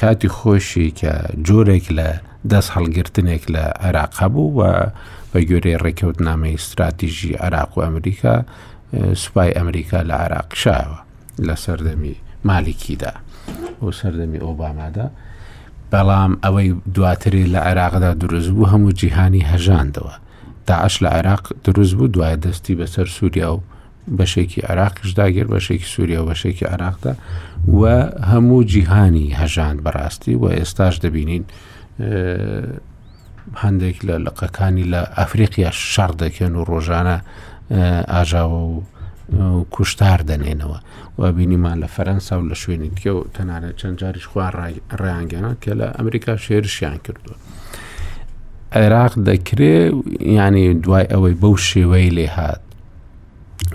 کاتی خۆشی کە جۆرێک لە دەست هەڵگرتنێک لە عێراق بوو و بە گوێرەی ڕێککەوتنامەی استراتیژی عراق و ئەمریکا سوپای ئەمریکا لە عراق شاوە لە سەردەمی مالیکیدا و سەردەمی ئۆبامادا بەڵام ئەوەی دواترێ لە عێراقدا دروست بوو هەموو جیهانی هەژاندەوە داعش لە عێراق دروست بوو دوای دەستی بەسەر سووریا و بەشێکی عێراقیش داگیر بەشێکی سووریا و بەشێکی عێراقدا و هەموو جیهانی هەژاند بەڕاستی و ئێستاش دەبینین هەندێک لە لقەکانی لە ئەفریقیا شەڕ دەکەن و ڕۆژانە ئاژاوە و کوشتار دەنێنەوە و بینیمان لە فەرەنسا و لە شوێنی دیکە و تەنانەت چەند جاریش خوا ڕایانگەنا کە لە ئەمریکا شێرشیان کردووە عێراق دەکرێ یعنی دوای ئەوەی بەو شێوەی لێ هاات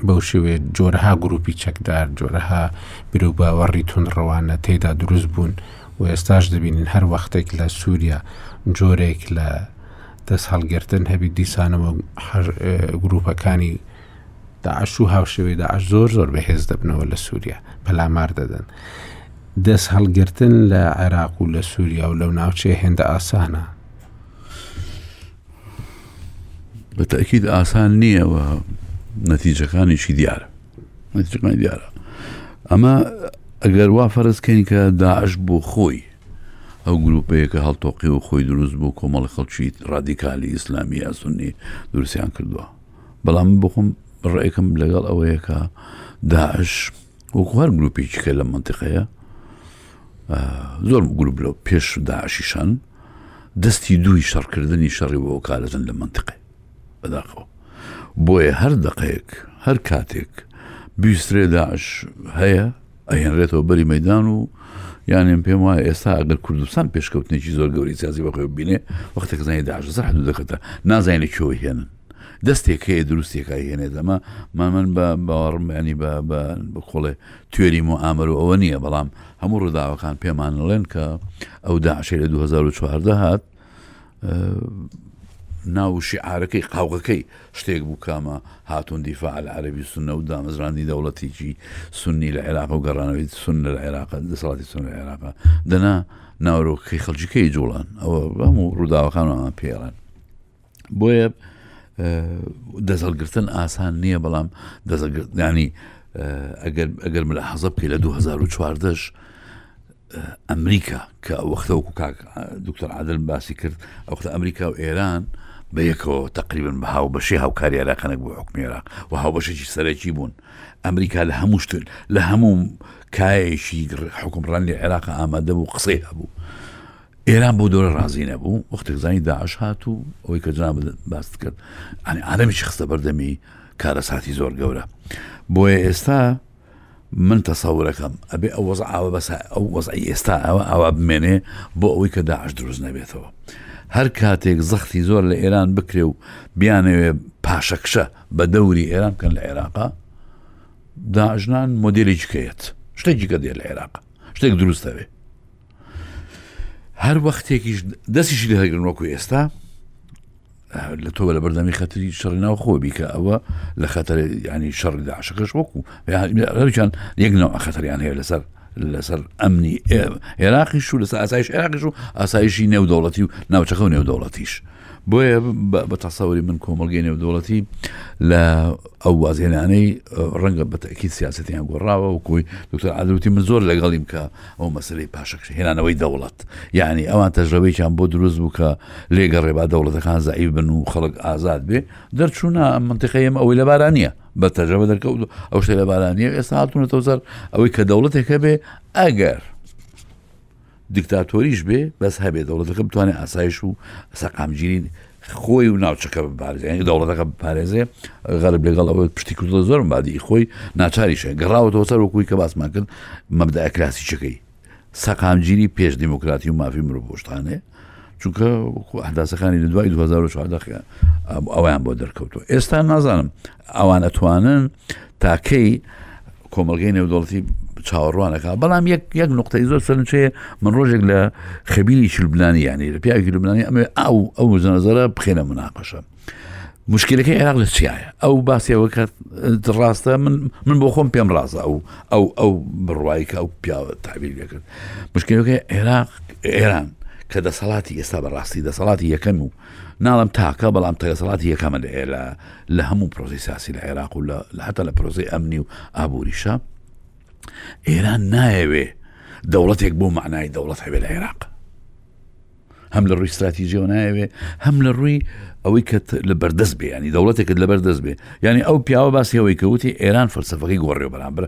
بەو شێوێ جۆرەها گروپی چەکدار جۆرەها بیرروباوەڕی تون ڕەوانە تێدا دروست بوون و ئێستاش دەبینین هەر وەختێک لە سووریا جۆرێک لە دەست هەڵگرتن هەبی دیسانەوە گروپەکانی داعش و هاوشێوەی داعش زۆر زۆر بەهێز دەبنەوە لە سووریا پەلامار دەدەن دەست هەڵگرتن لە عێراق و لە سووریا و لەو ناوچەیە هێندە ئاسانە بە تاکیید ئاسان نییەوە نەتیجەکانیشی دیارە نەتیجەکانی دیارە ئەمە ئەگەر وا فەرزکەین کە داعش بۆ خۆی ئەو گروپەیەکە هەڵتۆقی و خۆی دروست بوو کۆمەڵ خەڵکی ڕادیکالی ئیسلامی یاسونی دروستیان کردووە بەڵام من بخۆم ڕێکم لەگەڵ ئەوەیەکە داعش وەکو هەر گروپێکی کە لە منتیقەیە زۆر گروپ لە پێش داعشیشان دەستی دووی شەڕکردنی شەڕی بۆ کارەزن لە منتیقی بەداخەوە بۆیە هەر دقەیەک هەر کاتێک بیسترێ داعش هەیە ئەهێنرێتەوە بەری مەدان و یانم پێم وایە ئێستا ئەگەر کوردستان پێشکەوتنێکی زۆر گەوری سازی بەخۆی بینێ وەختە کەزانانی داعشزە حدو دەکەتە نازانین لە کێوە هێنن دەستێک هەیە دروستێکا هێنێت ئەمە مامن بە باوەڕمانی بە بخۆڵێ توێری و ئامر و ئەوە نییە بەڵام هەموو ڕووداوەکان پێمانڵێن کە ئەو داعشەی لە 2014 هات ناو شیعارەکەی قاوغەکەی شتێک بوو کامە هاتون دیفاع عربی سنە و دامەزرانی دەوڵەتێکی سنی لە عێراق و گەڕانەوەی سن لە عێراق دەسەڵاتی سن لە عێراق دەنا ناورۆکەی خەڵکیکەی جوڵان ئەوە هەموو ڕووداوەکانمان پێڵێن بۆیە دەزەڵگرتن ئاسان نییە بەڵام دەزەگردانی ئەگەر لە حەزە بکەی لە 2014 ئەمریکا کە وەختەوەکو کاک دکتۆر عادل باسی کرد ئەوختە ئەمریکا و ئێران بە یەکەوە تقریبن بە هاو بەشی هاوکاری عراقەنەک بۆ حکومێرا و هاوبەشێکی سەرەکی بوون ئەمریکا لە هەموو شتر لە هەموو کایەکی حکومڕانی عێراق ئامادە بوو قسەی هەبوو ئێران بۆ دۆلار ڕازی نەبوو وەختێکزانی داعش هات و ئەوەی کە جناب باست کرد ئەنی عالەمیش خستە بەردەمی کارە ساتی زۆر گەورە بۆیە ئێستا من تەسەورەکەم ئەبێ ئەو وەز ئاوە بەس ئەو وەزعی ئێستا ئەوە ئاوا بمێنێ بۆ ئەوەی کە داعش دروست نەبێتەوە هەر کاتێک زەختی زۆر لە ئێران بکرێ و بیانەوێ پاشەکشە بە دەوری ئێران بکەن لە عێراقا داژنان مۆدلێکی کەیەت شتێکی کە دێ لە عێراق شتێک دروستەوێ هەر وەختێکیش دەستیشی لە هەگرن وەکو ئێستا لە تۆ لە بەردەمی خەتری شەڕی ناو خۆ بیکە ئەوە لە خەتەر ینی شەڕی داعشەکەش وەکو هەرچان یەک ناو خەتەریان هەیە لەسەر لەسەر ئەمنی عێراقیش و لەسەر ئاسایش عێراقیش و ئاسایشی نێودەوڵەتی و ناوچەکە و نێودەوڵەتیش بۆیە بە تەسەوری من کۆمەڵگەی نێودوڵەتی لە ئەو وازێنانەی ڕەنگە بە تاکی سیاستیان گۆڕاوە و کۆی دکتۆر عادوتی من زۆر لەگەڵیم کە ئەو مەسلەی پاشەکش هێنانەوەی دەوڵەت یعنی ئەوان تەژەوەیان بۆ دروست بوو کە لێگە ڕێبا دەوڵەتەکان زعیب بن و خەڵک ئازاد بێ دەرچوونا منتیقەیەم ئەوەی لە باران نییە بە تەژەوە دەرکەوت ئەو شتە لە بارانیە ئێستا هاتونەتەوە زەر ئەوەی کە دەوڵەتێکە بێ ئەگەر دیکتاتۆریش بێ بەس هەبێ دەوڵەتەکە بتوانێت ئاسایش و سەقامگیری خۆی و ناوچەکە بپارێزیانی دەوڵەتەکە بپارێزێ غەرب لەگەڵ ئەوەی پشتی کردە زۆر بادی خۆی ناچاریشە گەڕاوەوە سەر وەکوی کە باسمان کرد مەبدا ئەکراسی چەکەی سەقامگیری پێش دیموکراتی و مافی مرۆپۆشتانێ چونکە ئەحداسەکانی لە دوای 2014 ئەویان بۆ دەرکەوتو ئێستا نازانم ئەوان ئەتوانن تاکەی کۆمەڵگەی نێودەوڵەتی چاوەڕوانەکە بەڵام یەک یەک نقطەی زۆر سەرنجەیە من ڕۆژێک لە خەبیری لوبنانی یانی لە پیاوی لوبنانی ئەمێ ئاو ئەو زەنەزەرە بخێنە مناقەشە مشکلەکەی عێراق لە چیایە ئەو باسیەوە کە ڕاستە من من بۆ خۆم پێم ڕاستە ئەو ئەو ئەو بڕوای کە ئەو پیاوە تابیر لەکرد مشکلەکەی عێراق ئێران کە دەسەڵاتی ئێستا بەڕاستی دەسەڵاتی یەکەم و ناڵێم تاکە بەڵام تەگەسەڵاتی یەکەمە لە ئێلا لە هەموو پرۆسی ساسی لە عێراق و لە حتا لە پرۆسی ئەمنی و ئابووریشە ئێران نایەوێ دەوڵەتێک بۆ معنای دەوڵەت هەبێ لە عێراق هەم لە ڕووی استراتیژیەوە نایەوێ هەم لە ڕووی ئەوەی کە لە بەردەست بێ ینی دەوڵەتێکت لە بەردەست بێ ینی ئەو پیاوە باسیەوەی کەوتی ئێران فەلسفەکەی گۆڕێ بەرامبرە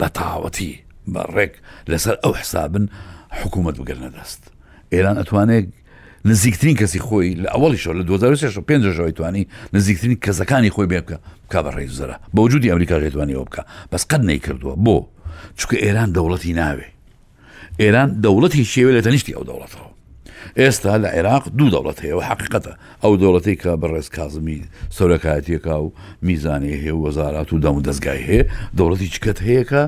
بەتاوەتی بە ڕێک لەسەر ئەو حسابن حکوومەت بگرنە دەست ئێران ئەتوانێت نزیکترین کەسی خۆی لە ئەوڵیشەوە لە 2025ەوەی توانی نزیکترین کەسەکانی خۆی بێ بکە بک بە ڕێزرە بەوجودی ئەمریکا ێتوانانی ئەو بکە بەس قەت نەیکردووە بۆ چکە ئێران دەوڵەتی ناوێ ئێران دەوڵەتی شێوێ لە تەنیشتی ئەو دەوڵەتەوە ئێستا لە عێراق دوو دەوڵەت هەیە و حقیقەتە ئەو دەوڵەتی کە بەڕێز کازمی سەرۆکایەتیەکە و میزانەیە هەیە وەزارات و دەم و دەستگای هەیە دەوڵەتی چکەت هەیەکە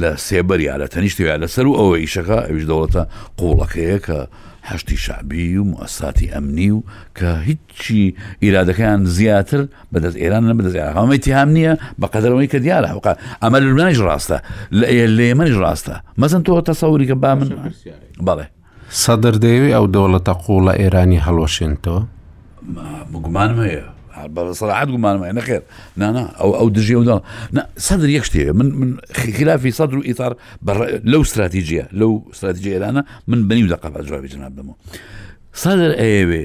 لە سێبەر یا لە تەنیشت یا لەسەر و ئەوە ئیشەکە ئەوش دەوڵەتە قوڵەکەیە کە هەشتی شعبی و موساتی ئەمنی و کە هیچ چی ئیرادەکەیان زیاتر بەدەست ئێران نە بەدەست ئێران هەمەی تیام نییە بە قەدەرەوەی کە دیارە حوقا ئەمە لەلایش ڕاستە لە لێمەش ڕاستە مەزن تۆ تەسەوری کە با من بەڵێ سەدر دەیەوێ ئەو دەوڵەتە قوڵە ئێرانی هەڵوەشێنتەوە بگومانم هەیە بەسەعات گومانم هەیە نەخێر نانا ئەو ئەو دژێ و سەدر یەک شتێ من من خلافی سەدر و ئیتار لەو استراتیجیە لەو استراتیجی ئێرانە من بەنی و دەقەبات جوابی جناب دەمەوە سەدر ئەیەوێ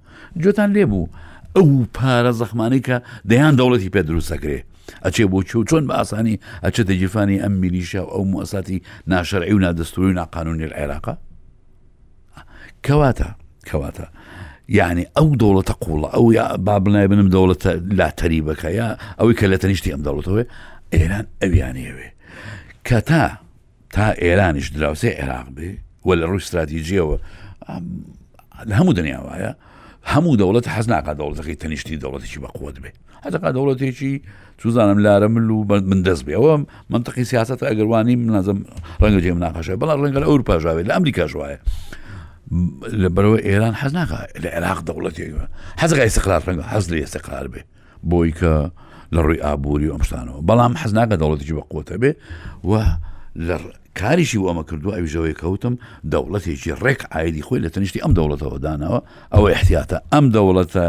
گوێتان لێ بوو ئەو پارە زەخمانی کە دەیان دەوڵەتی پێ دروستەکرێ ئەچێ بۆ چ و چۆن بە ئاسانی ئەچێتە گیرفانی ئەم میلیشیا و ئەو موساتی ناشەرعی و نادەستوری و ناقانونی عێراقا کەواتە کەواتە یعنی ئەو دەوڵەتە قوڵە ئەو یا با بڵای بنم دەوڵەتە لا تەریبەکە یا ئەوەی کە لە تەنیشتی ئەم دەوڵەتەوەی ئێران ئەویانەیەوێ کە تا تا ئێرانیش دراوسێ عێراق بێ و لە ڕووی استراتیجیەوە لە هەموو دنیا وایە هەموو دەوڵەت حەز ناکات دەوڵەتەکەی تەنیشتی دەوڵەتێکی بەقوت بێ هەتەکە دەوڵەتێکی توزانم لارە مل و من دەست بێەوە منتەقی سیاست ئەگەروانی منازم ڕەنگە جێ مناقەشە بەڵام ڕەنگە لە ئەور پاژاوێت لە ئەمریکا ژواایە لە بەرەوە ئێران حەز ناکە لە عێراق دەوڵەتێکە حەزگای سەقرار ڕەنگە حەز لە ئێستا قرار بێ بۆی کە لە ڕووی ئابووری و ئەم شتانەوە بەڵام حەز ناکە دەوڵەتێکی بە قوتە بێ و لە کاریشی ئەمە کردو ئەویژەوەی کەوتم دەوڵەتێکی ڕێک ئایدی خۆی لە تەنیشتی ئەم دەوڵەتەوە داناوە ئەوە احتیاتە ئەم دەوڵەتە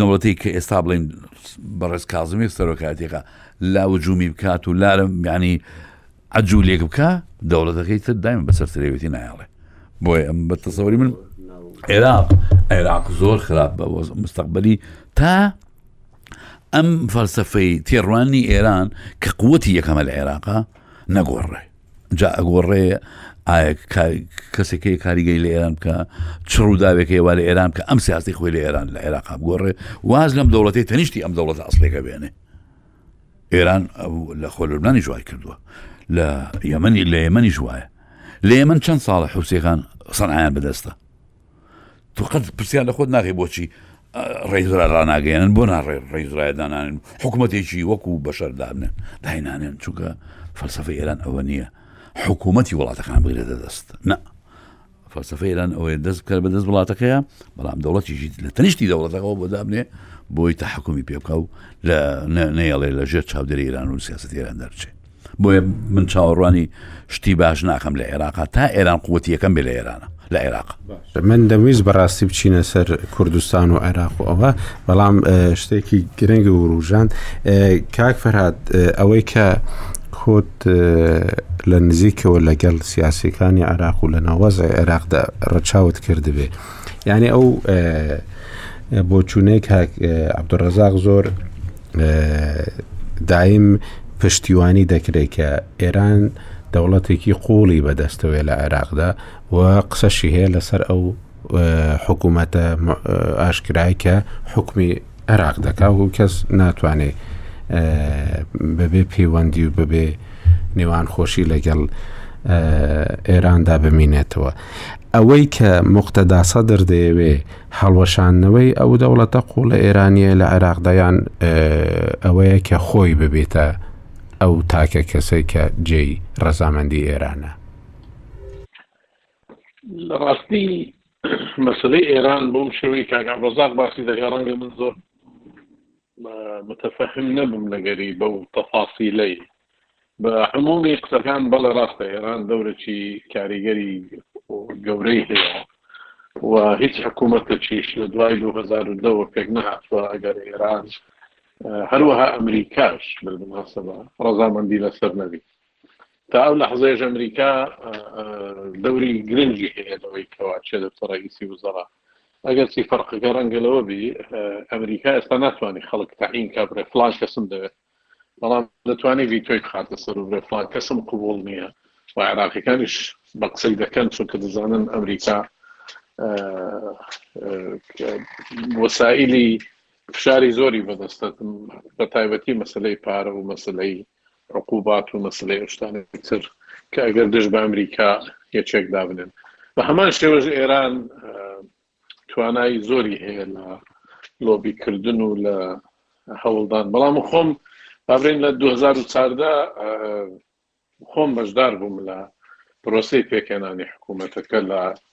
نەوەتی کە ئێستا بڵین بەڕێز کازمی سەرۆکاتێکە لا وجومی بکات و لارم میانی عەجولێک بکا دەوڵەتەکەی تر دایم بەسەر سرێوێتی نایڵێ بۆیە ئەم بە تەسەوری من عێراق عێراق زۆر خراپ بە مستەقبلی تا ئەم فەلسفەی تێڕوانی ئێران کە قوتی یەکەمە لە عێراقا نەگۆڕێ جا ئەگۆڕێ کەسێکی کاریگەی لە ئێران بکە چ ڕووداوێکی وا لە ئێران کە ئەم سیاستی خۆی لە ئێران لە عێراقا بگۆڕێ واز لەم دەوڵەتی تەنیشتی ئەم دەوڵەت ئەسلێکە بێنێ ئێران لە خۆ لەبنانیش وای کردووە لە یەمەنی لە یەمەنیش وایە لە یەمن چەند ساڵە حوسەکان سەنایان بەدەستە تو قەت پرسیار لە خۆت ناغی بۆچی ڕێزرا ڕناگەیانن بۆ ناڕێ ڕێزرای دانانن حکوومەتێکی وەکو بەشەر دابنێن داینانێن چونکە فەلسفە ئێران ئەوە نییە حکوومەتی وڵاتەکان بگرێتە دەست نە فەلسەفەی ئێران ئەوەیە دەست بکات بە دەست وڵاتەکەیە، بەڵام دەوڵەتیشی لە تەنیشتی دەوڵەتەکەەوە بۆ دابنێ بۆی تەحکومی پێ بکە و لە نەیەڵێ لە ژێر چاودێری ئێران و سیاست ئێران دەرچێ بۆیە من چاوەڕوانی شتی باش ناکەم لە عێراق تا ئێران قوتی یەکەم بێ لە ئێرانە لە عێراق من دەویست بەڕاستی بچینە سەر کوردستان و عێراق و ئەوە بەڵام شتێکی گرنگ و وروژان کاک فەرهاد ئەوەی کە کۆت ت لە نزیکەوە لە گەڵ سیاسیەکانی عێراق و لە ناوەزای عێراقدا ڕەچاوت کردبێ یعنی ئەو بۆ چونێک عبدڕزاق زۆر دایم پشتیوانی دەکرێت کە ئێران دەوڵەتێکی قوڵی بەدەستەوەی لە عێراقدا و قسەشی هەیە لەسەر ئەو حکوومەتە ئاشکرای کە حکومی عێراق دەکا و کەس ناتوانێ بەبێ پەیوەندی و بەبێ نێوان خۆشی لەگەڵ ئێراندا بمینێتەوە ئەوەی کە مختدا سەدر دەیەوێ هەڵوەشانەوەی ئەو دەوڵەتە قوڵە ئێرانیە لە عێراقدایان ئەوەیە کە خۆی ببێتە ئەو تاکە کەسێک کە جێی ڕەزامەندی ئێرانە لە ڕاستی مەسلەی ئێران بۆم شێوەی کاک عەبدڕەزاق باسی دەکا ڕەنگە من زۆر متفهم نەبم لەگەری بەو تەفاسیلەی بە عمومی قسەکان بەڵێ ڕاستە ئێران دەورەی کاریگەری گەورەی هەیە و هیچ حکوومەتەکیش لە دوای 2010 پێک نەهاتوە ئەگەر ئێران هەروەها ئەمریکاش بەمناسەبە ڕەزامەندی لەسەر نەبی تا ئەو لەحزەیەش ئەمریکا دەوری گرنگی هەیە لەوەی کەوا چێ دەبتە ڕئیسی وزەڕا ئەگەر چی فەرقەکە ڕەنگە لەوە بی ئەمریکا ئێستا ناتوانانی خەڵک تاعین کا برێ فلان کەسم دەوێت بەڵام دەتوانانی ڤیتۆی بخاتە سەر و برێ فلان کەسم قوبول نییە و عێراقیەکانیش بە قسەی دەکەن چونکە دەزانن ئەمریکا وەسائلی فشاری زۆری بەدەستە بە تایبەتی مەسلەی پارە و مەسلەی عقوبات و مەسەلەی ئەو شتانە تر کە ئەگەر دژ بە ئەمریکا یەکێک دابنێن بە هەمان شێوەش ئێران توانای زۆری هەیە لە لۆبیکردن و لە هەوڵدان بەڵام خۆم بابرێن لە 2014 خۆم بەشدار بووم لە پرۆسی پێکەێنانی حکوومەتەکە لە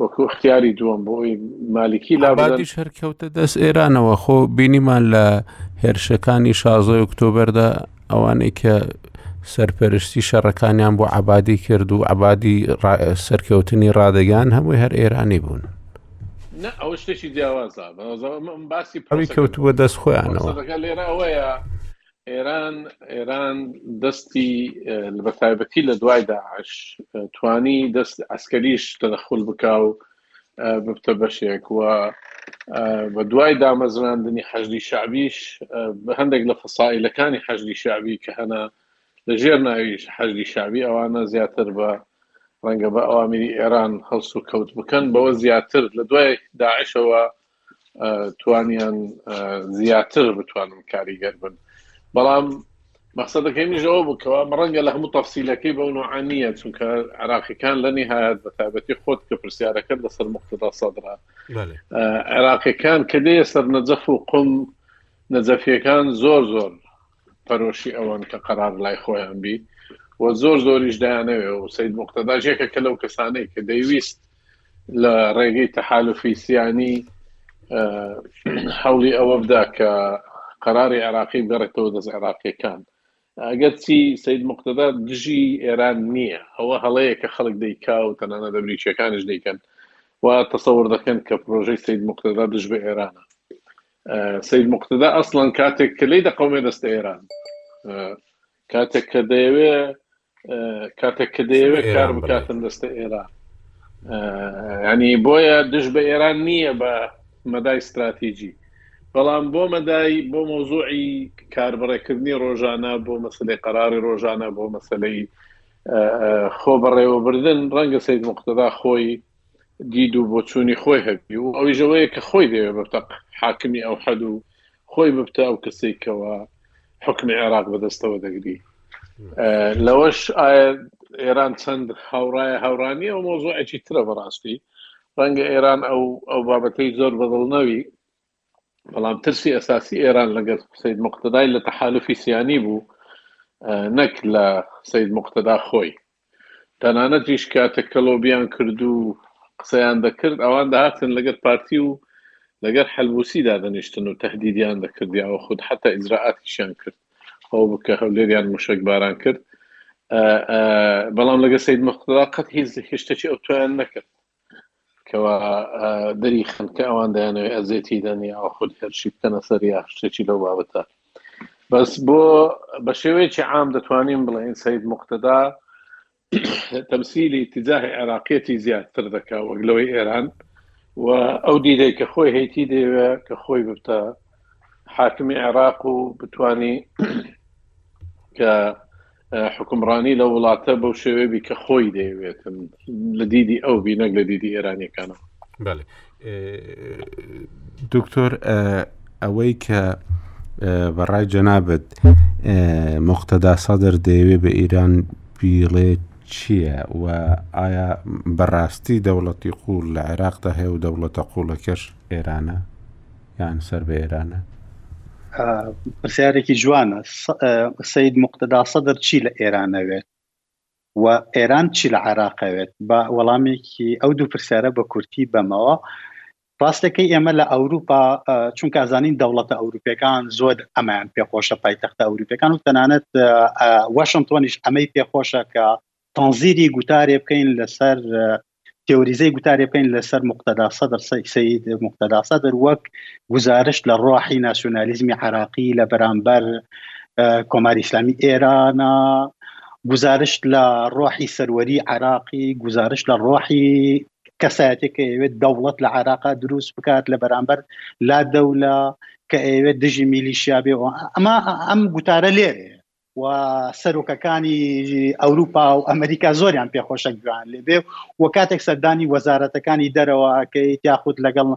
وەکو اختیاری دووەم بۆ ئەوی مالکی لا بادیش هەر کەوتە دەست ئێرانەوە خۆ بینیمان لە هێرشەکانی شازۆی ئۆکتۆبەردا ئەوانەی کە سەرپەرشتی شەڕەکانیان بۆ عبادی کرد و عبادی سەرکەوتنی ڕادگەیان هەمووی هەر ئێرانی بوون نه ئەو شتێکی جیاوازە باسی پڕی کەوتووە دەست خۆیانەوە لێرە ئەوەیە ئێران ئێران دەستی بەتایبەتی لە دوای داعش توانی دەست ئەسکەریش تەدەخل بکا و ببتە بەشێک و بە دوای دامەزراندنی حەجدی شعبیش بە هەندێک لە فەسائلەکانی حەجدی شعبی کە هەنا لە ژێر ناویش حەجدی شعبی ئەوانە زیاتر بە ڕەنگە بە ئەوامیری ئێران هەڵس و کەوت بکەن بەوە زیاتر لە دوای داعشەوە توانیان زیاتر بتوانن کاریگەر بن بەڵام مەخصدەکەی میژ ئەوە بکەوە ڕەنگە لە هەموو تەفسیلەکەی بەو نوعانیە چونکە عراقیەکان لە نهایەت بە تابەتی خۆت کە پرسیارەکە لەسەر مختدا سەدرا عراقیەکان کە دێ سەر نەجەف و قم نەجەفیەکان زۆر زۆر پەرۆشی ئەوەن کە قەرار لای خۆیان بی و زۆر زۆریش دەیانەوێ و سەید موقتەداش یەکێکە لەو کەسانەی کە دەیویست لە ڕێگەی تەحالوفی سیانی هەوڵی ئەوە بدا کە قەراری عێراقی بگەڕێتەوە دەست عێراقیەکان ئەگەرچی سید مقتدا دژی ئێران نییە ئەوە هەڵەیە کە خەڵک دەیکا و تەنانە دەبریچەکانش دەیکەن و تەسەور دەکەن کە پرۆژەی سید مقتدا دژ بە ئێرانە سەید موقتەدا ئەسڵەن کاتێک کە لێی دەقەومێ دەستە ئێران کاتێک کە دەیەوێ کاتێک کە دەیەوێ کار بکاتن دەستە ئێران ینی بۆیە دژ بە ئێران نییە بە مەدای استراتیژی بەڵام بۆ مەدای بۆ مۆزوعی کاربڕێکردنی ڕۆژانە بۆ مەسلەی قەراری ڕۆژانە بۆ مەسلەی خۆ بەڕێوەبردن ڕەنگە سید مختدا خۆی دید و بۆچوونی خۆی هەبی و ئەویش ئەوەیە کە خۆی دەیەوێت ببتە حاکمی ئەو حەد و خۆی ببتە ئەو کەسەی کەوە حکمی عێراق بەدەستەوە دەگری لەوەش ئایا ئێران چەند هاوڕایە هاورانیە ئەو مۆزۆعێکی ترە بەڕاستی ڕەنگە ئێران ئەو ئەو بابەتەی زۆر بەدڵنەوی بەڵام ترسی ئەساسی ئێران لە گەل سەید موقتەدای لە تەحالوفی سیانی بوو نەک لە سەید موقتەدا خۆی تەنانەتیش کە تەکەلۆبیان کرد و قسەیان دەکرد ئەوان دەهاتن لەگەر پارتی و لەگەر حەلبوسی دادەنیشتن و تهدیدیان دەکردیەوە خود حتا ئیجرائاتیشیان کرد ئەو بکە هەولێریان موشەک باران کرد بەڵام لەگە سید مختدا قەت هیچ هشتەکی ئەو تویان نەکرد کەوا دەری خنکە ئەوان دەیانەوەی ئەزێتی دەنی ئەو خود هەرشی بکەنە سەر یا شتێکی لەو بابەتە بەس بۆ بە شێوەیەکی عام دەتوانین بڵێن سید مقتدا تەمسیلی تجاه عێراقیەتی زیاتر دەکا وەک لەوەی ئێران و ئەو دیدەی کە خۆی هەیتی دەوێ کە خۆی ببتە حاکمی عێراق و بتانی کە حوکمڕانی لەو وڵاتە بەو شێوەیە بی کە خۆی دەیەوێت لە دیدی ئەو بی نەک لە دیدی ئێرانیەکانەوە بەێ دکتۆر ئەوەی کە بەڕای جەنابەت مختدا سەدر دەیەوێ بە ئیران بیڵێ چییە و ئایا بەڕاستی دەوڵەتی قوڵ لە عێراقدا هەیە و دەوڵەتە قوڵەکەش ئێرانە یان سەر بە ئێرانە؟ پرسیارێکی جوانە. سەید موقتەدا سەدر چی لە ئێران ئەوێت و ئێران چی لە عێراق ئەوێت؟ با وەڵامێکی ئەو دوو پرسیارە بە کورتی بەمەوە. ڕاستەکەی ئێمە لە ئەوروپا چونکە ئەزانین دەوڵەتە ئەوروپیەکان زۆر ئەمەیان پێخۆشە پایتەختە ئەوروپیەکان و تەنانەت واشنتۆنیش ئەمەی پێخۆشە کە تەنزیری گوتارێ بکەین لەسەر تێۆریزەی گوتارێ بکەین لەسەر موقتەدا سەدر سەید موقتەدا سەدر وەک گزارشت لە ڕۆحی ناسیۆنالیزمی عراقی لە بەرامبەر کۆماری ئیسلامی ئێرانە گزارشت لە ڕۆحی سەروەری عراقی گزارشت لە ڕۆحی کەسایەتێک کە ئەوێت دەوڵەت لە عراقا دروست بکات لە بەرامبەر لا دەولە کە ئەوێت دژی میلیشیا بێ ئەمە ئەم گوتارە لێرێ و سەرۆکەکانی ئەوروپا و ئەمریکا زۆریان پێخۆشە گوێیان لێبێ و کاتێک سەردانی وەزارەتەکانی دەرەوە ئەکەیت یاخود لەگەڵ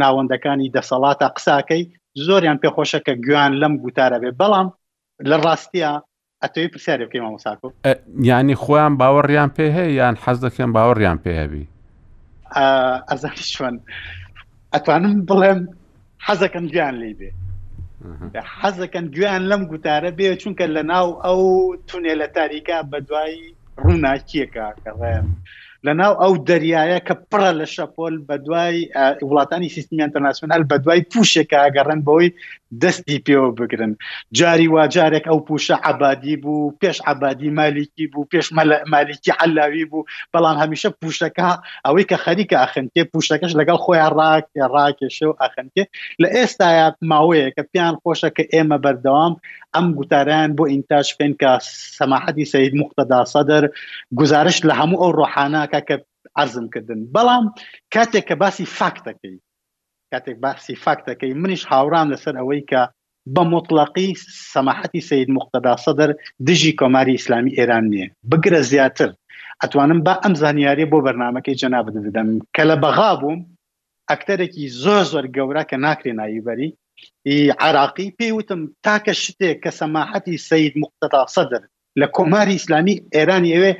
ناوەندەکانی دەسەڵاتە قساکەی زۆریان پێخۆشە کە گویان لەم گوتارە بێ بەڵام لە ڕاستیە ئەتەوی پرسیارێ بکەی مامۆساکۆ یانی خۆیان باوەڕیان پێ هەیە یان حەز دەکەن باوەڕیان پێ هەبی ئەزانی چۆن ئەتوانم بڵێم حەزەکەم گوێیان لێی بێ حەزەکەن گوێیان لەم گوتارە بێ چونکە لە ناو ئەو تونێلە تاریکە بە دوای ڕووناکیەکە کە ڕێن لە ناو ئەو دەریایە کە پڕە لە شەپۆل بە دوای وڵاتانی سیستمی ئەتەناسیۆنال بە دوای پوشێکە ئەگەڕێن بۆی دەستی پێوە بگرن جاری وا جارێک ئەو پوشە عبادی بوو پێش عبادی مالیکی بوو پێش مالیکی علاوی بوو بەڵام هەمیشە پوشەکە ئەوەی کە خەریکە ئەخنکێ پوشتەکەش لەگەڵ خۆیان ڕاکێ ڕاکێشە و ئەخنکێ لە ئێستاە ماوەیە کە پێیان خۆشە کە ئێمە بەردەوام ئەم گوتاریان بۆ ئینتاج بکەین کە سەماحەتی سەید مختدا سەدر گزارش لە هەموو ئەو ڕۆحاناکە کە عزم کردن بەڵام کاتێک کە باسی فاکتەکەی کاتێک باسی فاکت دەکەی منیش هاورام لەسەر ئەوەی کە بە موتڵەقی سەماحەتی سەید موقتەدا سەدر دژی کۆماری ئیسلامی ئێران نیە بگرە زیاتر ئەتوانم با ئەم زانیاریە بۆ بەرنامەکەی جەنابت بدەم کە لە بەغا بووم ئەکتەرێکی زۆر زۆر گەورە کە ناکرێ ناوی بەری ی عراقی پێی وتم تاکە شتێک کە سەماحەتی سەید موقتەدا سەدر لە کۆماری ئیسلامی ئێرانی ئەوێ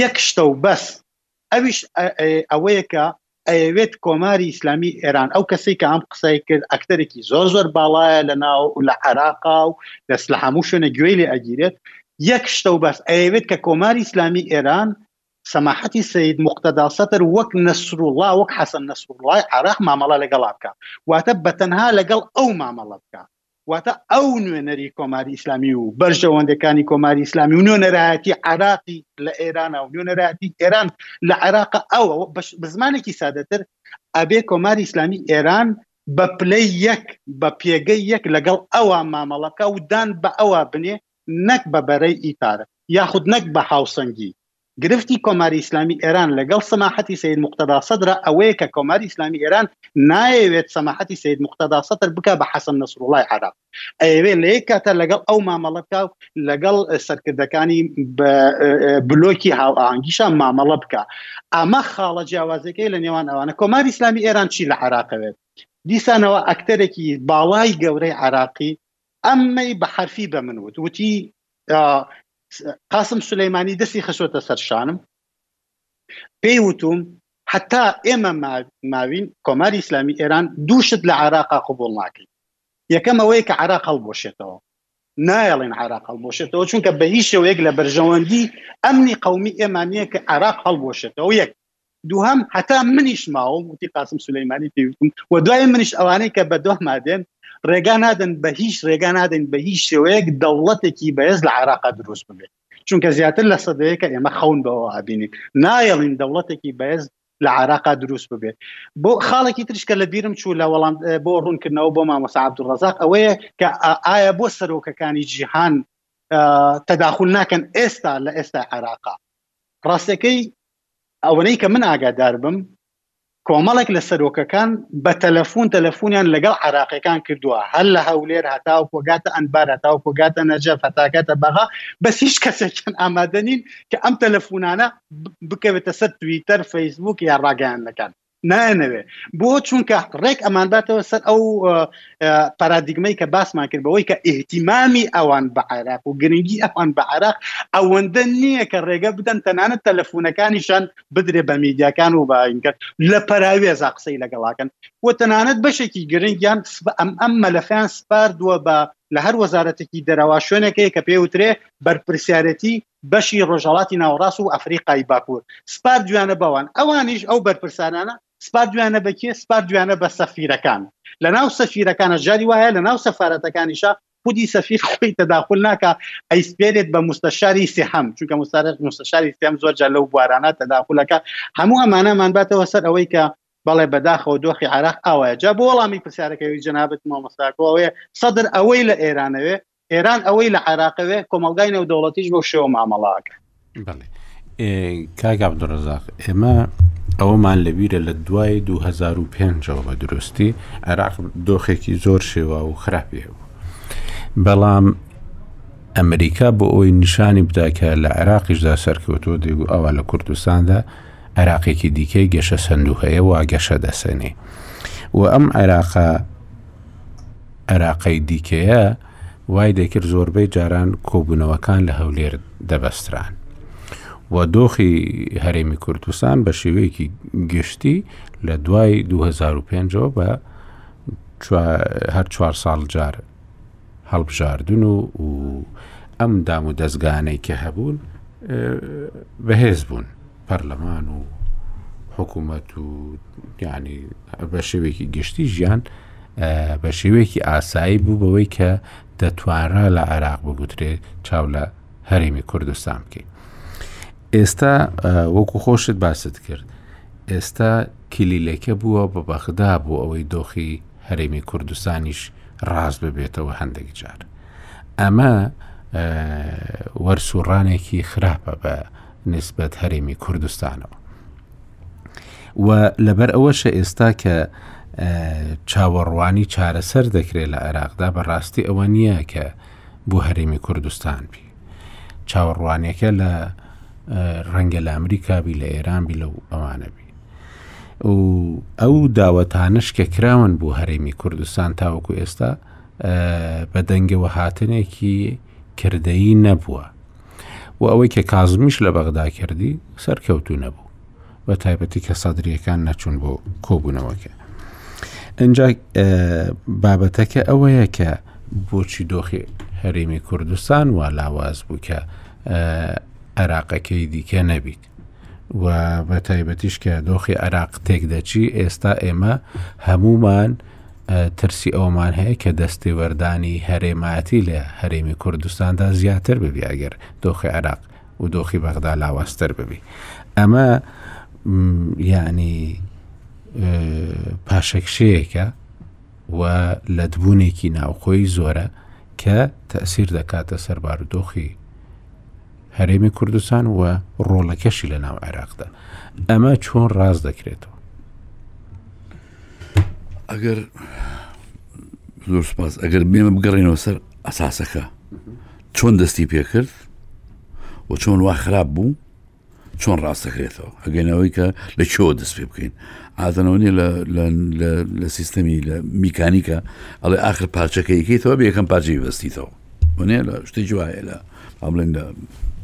یەک شتە و بەس ئەویش ئەوەیە کە ئەیەوێت کۆماری ئیسلامی ئێران ئەو کەسی کە ئەم قسەی کرد ئەکتەرێکی زۆر زۆر باڵایە لە ناو لە عراقا و لەس لە هەموو شوێنە گوێی لێ ئەگیرێت یەک شتە و بەس ئەیەوێت کە کۆماری ئیسلامی ئێران سەماحەتی سید مختدا سەتر وەک نەسروڵا وەک حەسەن نەسروڵای عراق مامەڵە لەگەڵا بکە واتە بەتەنها لەگەڵ ئەو مامەڵە بکە واتە ئەو نوێنەری کۆماری ئیسلامی و بەرژەوەندەکانی کۆماری ئیسلامی و نوێنەرایەتی عراقی لە ئێران و نوێنەرایەتی ئێران لە عێراق ئەوە بە زمانێکی سادەتر ئەبێ کۆماری ئیسلامی ئێران بە پلەی یەک بە پێگەی یەک لەگەڵ ئەوە مامەڵەکە و دان بە ئەوە بنێ نەک بە بەرەی ئیتارە یاخود نەک بە هاوسەنگی گرفتی کۆماری ئیسلامی ئێران لەگەڵ سەماحەتی سەید موقتەدا سەدرە ئەوەیە کە کۆماری ئیسلامی ئێران نایەوێت سەماحەتی سەید موقتەدا سەدر بکا بە حەسەن نەسروڵای عەرەب ئەیەوێت لە یەک کاتا لەگەڵ ئەو مامەڵە بکا و لەگەڵ سەرکردەکانی بلۆکی هاوئاهەنگیشا مامەڵە بکا ئەمە خاڵە جیاوازەکەی لە نێوان ئەوانە کۆماری ئیسلامی ئێران چی لە عێراقەوێت دیسانەوە ئەکتەرێکی باڵای گەورەی عێراقی ئەمەی بە حەرفی بە من وت وتی قاسم سلەیمانی دەستی خستۆتە سەر شانم پێی وتوم حتا ئێمە ماوین کۆماری ئیسلامی ئێران دووشت لە عراقا قوبول ناکەین یەکەم ئەوەیە کە عراق هەڵبۆشێتەوە نایڵێن عراق هەڵبۆشێتەوە چونکە بە هیچ شێوەیەک لە بەرژەوەندی ئەمنی قومی ئێمانە کە عراق هەڵبۆشێتەوە یەک دووهەم هەتا منیش ماوم وتی قاسم سلەیمانی پێویستم و دوای منیش ئەوانەی کە بە دۆ مادێن ڕێگا نادەن بە هیچ ڕێگا نادەن بە هیچ شێوەیەک دەوڵەتێکی بەهێز لە عراقا دروست ببێت چونکە زیاتر لە سەدەیەکە ئێمە خەون بەەوە ئابینین نایەڵین دەوڵەتێکی بەهێز لە عراقا دروست ببێت بۆ خاڵێکی ترشکە لە بیرم چوو لە وەڵام بۆ ڕوونکردنەوە بۆ مامۆسا عبدڕزاق ئەوەیە کە ئایا بۆ سەرۆکەکانی جیهان تەداخل ناکەن ئێستا لە ئێستا عراقا ڕاستەکەی ئەوەنەی کە من ئاگادار بم کۆمەڵێک لە سەرۆکەکان بە تەلەفۆن تەلەفۆنیان لەگەڵ عراقیەکان کردووە هەر لە هەولێر هەتاو کۆگاتە ئەنبار هەتاو کۆگاتە نەجەف هەتاکەتە بەغا بەس هیچ کەسێکیان ئامادە نین کە ئەم تەلەفۆنانە بکەوێتە سەر تویتەر فەیسبوک یا ڕاگەیاندنەکان نایانەوێ بۆ چونکە ڕێک ئەمان باتەوە سەر ئەو پارادیگمەی کە باسمان کرد بەوەی کە ئیهتیمامی ئەوان بە عێراق و گرنگی ئەوان بە عێراق ئەوەندە نییە کە ڕێگە بدەن تەنانەت تەلەفۆنەکانیشان بدرێ بە میدیاکان و باینکە لە پەراوێزا قسەی لەگەڵاکەن و تەنانەت بەشێکی گرنگیان ئەم ئەم مەلەفیان سپاردووە بە لە هەر وەزارەتێکی دەرەوا شوێنێکی کە پێوترێ بەرپرسیارەتی بەشی ڕۆژهەڵاتی ناوەڕاست و ئەفریقای باکوور سپاردویانە بەوان، ئەوانیش ئەو بەرپرسانانە سپاردویانە بە کێ؟ سپاردویانە بە سەفیرەکان، لەناو سەفیرەکانە جاری وایە لەناو سەفارەتەکانیشە خودی سەفیر خۆی تەداخول ناکا ئەیسپێرێت بە موستەشاری سێهەم، چونکە موستەشاری سێهەم زۆر جار لەو بوارانە تەداخول ئەکا، هەموو ئەمانەمان باتەوە سەر ئەوەی کە بەڵێ بەداخەوە دۆخی عێراق ئاوایە. جا بۆ وەڵامی پرسیارەکەی جەنابت مامۆستا کۆ ئەوەیە سەدر ئەوەی لە ئێرانەوێ ئێران ئەوەی لە عێراقەوێ کۆمەلگای نێودەوڵەتیش بۆ شێوە مامەڵاکە کاگاب دڕزاق ئێمە ئەوەمان لەبیرە لە دوای 2005ەوە بە درستی عێراق دۆخێکی زۆر شێوا و خراپی هەبوو بەڵام ئەمریکا بۆ ئەوەی نیشانی بداکە لە عێراقیشدا سەرکەوتوە دەگو ئەوە لە کوردستاندا عێراقێکی دیکەی گەشە سندوو هەیە وا گەشە دەسەنێ و ئەم عێراقا عێراقەی دیکەیە، وای دەکرد زۆربەی جاران کۆبوونەوەکان لە هەولێر دەبەستران. و دۆخی هەرێمی کوردستان بە شێوەیەکی گشتی لە دوای 2005ەوە بە هەر چوار ساڵ جار هەڵبژاردن و ئەم دام و دەستگانەی کە هەبوون بەهێز بوون پەرلەمان و حکوومەت و یعنی بە شێوێکی گشتی ژیان بە شێوەیەکی ئاسایی بوو بەوەی کە دەتوانرا لە عێراق بگوترێت چاو لە هەرێمی کوردستان بکەین ئێستا وەکو خۆشت باست کرد ئێستا کلیلەکە بووە بە بەغدا بۆ ئەوەی دۆخی هەرێمی کوردستانیش ڕاست ببێتەوە هەندێک جار ئەمە وەرسوڕانێکی خراپە بە نسبەت هەرێمی کوردستانەوە و لەبەر ئەوەشە ئێستا کە چاوەڕوانی چارەسەر دەکرێت لە عێراقدا بەڕاستی ئەوە نییە کە بۆ هەرێمی کوردستان بی چاوەڕوانەکە لە ڕەنگە لە ئەمریکا بی لە ئێران بی لەو ئەوانە بی و ئەو داوەتانش کە کراون بۆ هەرێمی کوردستان تاوەکو ئێستا بە دەنگەوە هاتنێکی کردەیی نەبووە و ئەوەی کە کازمیش لە بەغدا کردی سەرکەوتو نەبوو بە تایبەتی کە سەدرریەکان نەچون بۆ کۆبوونەوەکە ئەجا بابەتەکە ئەوەیە کە بۆچی دۆخی هەرێمی کوردستان وا لاواز بوو کە عراقەکەی دیکە نەبیت و بە تایبەتیش کە دۆخی عراق تێک دەچی ئێستا ئێمە هەمومان ترسی ئەومان هەیە کە دەستێوەردانی هەرێمایەتی لە هەرێمی کوردستاندا زیاتر ببی ئەگەر دۆخی عراق و دۆخی بەغدا لاواستر ببی ئەمە یعنی پاشەکشەیەکە و لەدبوونێکی ناوخۆی زۆرە کە تەسیر دەکاتە سەربارودۆخی هەرێمی کوردستان و ڕۆڵەکەشی لە ناو عێراقدا ئەمە چۆن ڕاست دەکرێتەوە ئەگەر زۆر سپاس ئەگەر بێمە بگەڕێنەوە سەر ئەساسەکە چۆن دەستی پێکرد و چۆن وا خراپ بوو چۆن ڕاستەکرێتەوە ئەگەنەوەی کە لە چۆ دەست پێ بکەین ئازنەوە نیە لە سیستەمی لە میکانیکە ئەڵێ آخر پارچەکەیکەیتەوە بە یەکەم پارچەی بەستیتەوە بنێ لە شتی جوایە لە ئەڵێن لە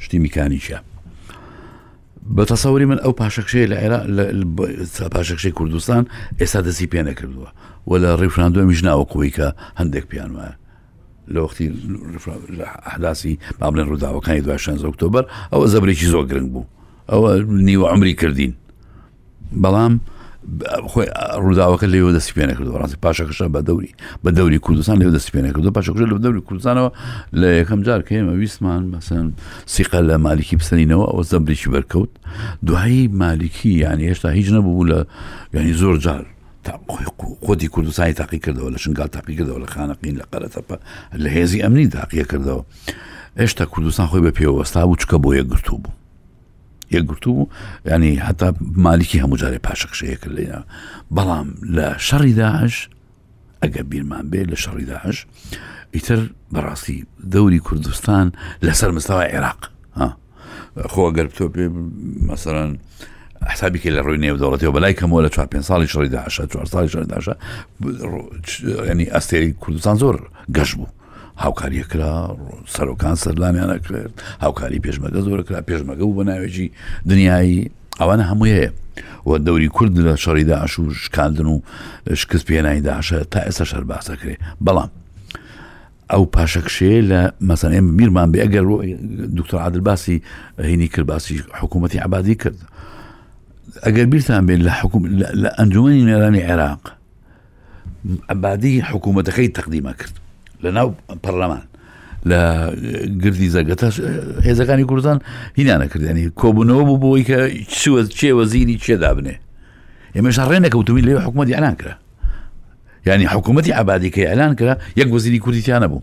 شتی میکانیکە بە تەسەوری من ئەو پاشەکشەیە لە عێرا پاشەکشەی کوردستان ئێستا دەستی پێ نەکردووە و لە ڕیفراندۆ میش ناوەکوی کە هەندێک پیان وایە لە وەختی ئەحداسی بابلێن ڕووداوەکانی دوای شەنزە ئۆکتۆبەر ئەوە زەبرێکی زۆر گرنگ بوو ئەوە نیوە ئەمری کردین بەڵام خۆی ڕووداوەکە لێوە دەست پێ نەکردو ڕاستی پاشەکەشە بە دەوری بە دەوری کوردستان لێو دەست پێ نەکردو پاشەکەش لە دەوری کوردستانەوە لە یەکەم جار کە ئێمە ویسمان مەسەن سیقە لە مالیکی بسەرینەوە ئەوە زەبرێکی بەرکەوت دوایی مالیکی یعنی هێشتا هیچ نەبوو لە ینی زۆر جار خۆتی کوردستانی تاقی کردەوە لە شنگال تاقی کردەوە لە خانەقین لە قەرەتەپە لە هێزی ئەمنی تاقیە کردەوە هێشتا کوردستان خۆی بە پێوەستا بوو چکە بۆ یەک گرتوو بوو یەکگرتوو بوو ینی هەتا مالیکی هەموو جارێ پاشەکشەیە کرد لێە بەڵام لە شەڕی داعش ئەگە بیرمان بێ لە شەڕی داعش ئیتر بەڕاستی دەوری کوردستان لەسەر مستەوە عێراق خۆ گەر تۆ پێ مەسەرەن حسابیکە لە ڕووی نێودەوڵەتەوە بەلای کەمەوە لە 4 پێ ساڵی شڕی داعشە چوار ساڵی شەرداشە ینی ئەستێری کوردستان زۆر گەشت بوو هاوکاری ئەکرا، سەرۆکان سەردانیان ئەکرێت، هاوکاری پێشمەگە زۆرەکرا پێشمەگە و بە ناوێکی دنیایی ئەوانە هەموویەیە و دەوری کورد لە شەڕی داعش و شکاندن و شکست پێێنانی داعشە تا ئێستا شەر باسەکرێ بەڵام ئەو پاشەکشێ لە مەسەنێ بیرمان بێ ئەگەر دکتۆر عادل باسی هینی کرد باسی حکوومەتتی عبادی کرد ئەگەر بیرتان بێت لە حکوم لە ئەنجومی نێرانی عێراق عەبادی حکوومەتەکەی تەقدیمە کرد لە ناو پەرلەمان لە گردی زەگەتە هێزەکانی کوردستان هینانە کردنی کۆبوونەوە بوو بۆی کە چوە چێ وەزیری چێدا بنێ ئێمەش ڕێ نەکەوتمی لێ حکوومەتی ئەلان کرا ینی حکوومەتتی عبادی کە ئەلان کرا یەک وەزیری کوردیتیانە بوو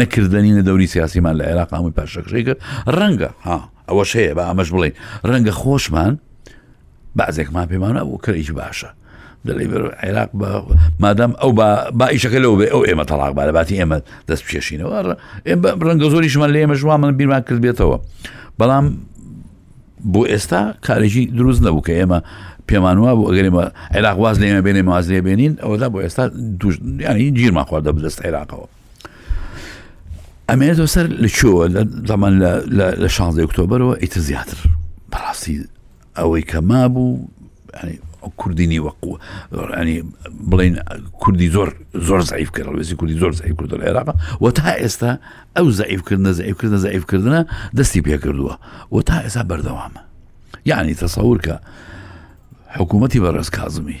نەکردەنی نە دەوری سیاسیمان لە عێراق ئەمەی پاشەکشەی کرد ڕەنگە ها ئەوەش هەیە بە ئەمەش بڵێن ڕەنگە خۆشمان بازێکمان پێمانە بۆ کرێک باشە دەڵی بەر عێراق بە مادەم ئەو با ئیشەکە لەو بێ ئەو ئێمە تەلاق بارە باتی ئێمە دەست پێشینەوە ڕەنگە زۆریشمان لە ئێمە ژوا من بیرمان کرد بێتەوە بەڵام بۆ ئێستا کارێکی دروست نەبوو کە ئێمە پێمان وە بۆ ئەگەرێمە عێراق واز لێمە بێنێ مازلێ بێنین ئەوەدا بۆ ئێستا دوژ ینی گیرمان خواردە بدەست عێراقەوە ئەمێنێتەوە سەر لە چۆوە دەمان لە شانزی ئۆکتۆبرەوە ئیتر زیاتر بەڕاستی ئەوەی کە ما بوو کوردینی وەقووە ینی بڵین کوردی زۆر زۆر زعیف کرد وێزی کوردی زۆر زعیف کرد لە عێراق و تا ئێستا ئەو زعیفکردە زعیفکردە زعیفکردە دەستی پێکردووە و تا ئێستا بەردەوامە یعنی تەسەور کە حکوومەتی بەڕێز کازمی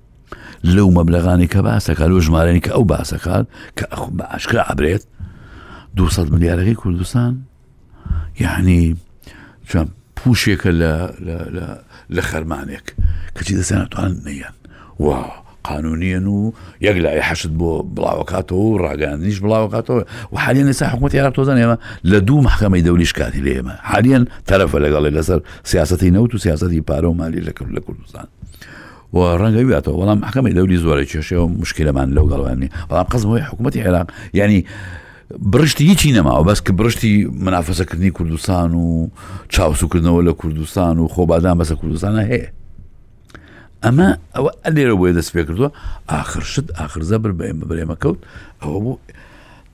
لەو مەبلغانی کە باسەکە لەو ژمارەی کە ئەو باسەکات کە بە ئاشکرا ئابرێت 200 ملیارەکەی کوردستان یعنی چۆن پوشێکە لە خەرمانێک کەچی دەسەناتوان نیان وا قانونیان و یەک لای حەشت بۆ بڵاوکاتەوە و ڕاگەاندنیش بڵاوکاتەوە و حالیان لەسا حکوومەت یارا تۆزان ئێمە لە دوو محکەمەی دەوریش کاتی لە ئێمە حالیان تەرەفە لەگەڵێ لەسەر سیاستی نەوت و سیاستی پارە و مالی لە کرد لە کوردستان و ڕەنگە واتەوە بەڵام حکەمی دەوری زۆرە کێشێ و مشکلەمان لەو گەڵوانی بەڵام قەزمەوەی حکوومەتتی عێراق ینی بڕشتی هیچی نەماوە بەس کە بڕشتی منافەسەکردنی کوردستان و چاوسوکردنەوە لە کوردستان و خۆبادان بەسە کوردستانە هەیە ئەمە ئەوە ئەلێرە بۆی دەست پێ کردووە ئاخر شت ئاخرزە بر بە ئێمە برێمە کەوت ئەوە بوو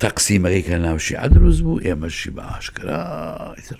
تەقسیمەکەی کە ناوشی ئەدروست بوو ئێمەشی بە ئاشکرا ئیتر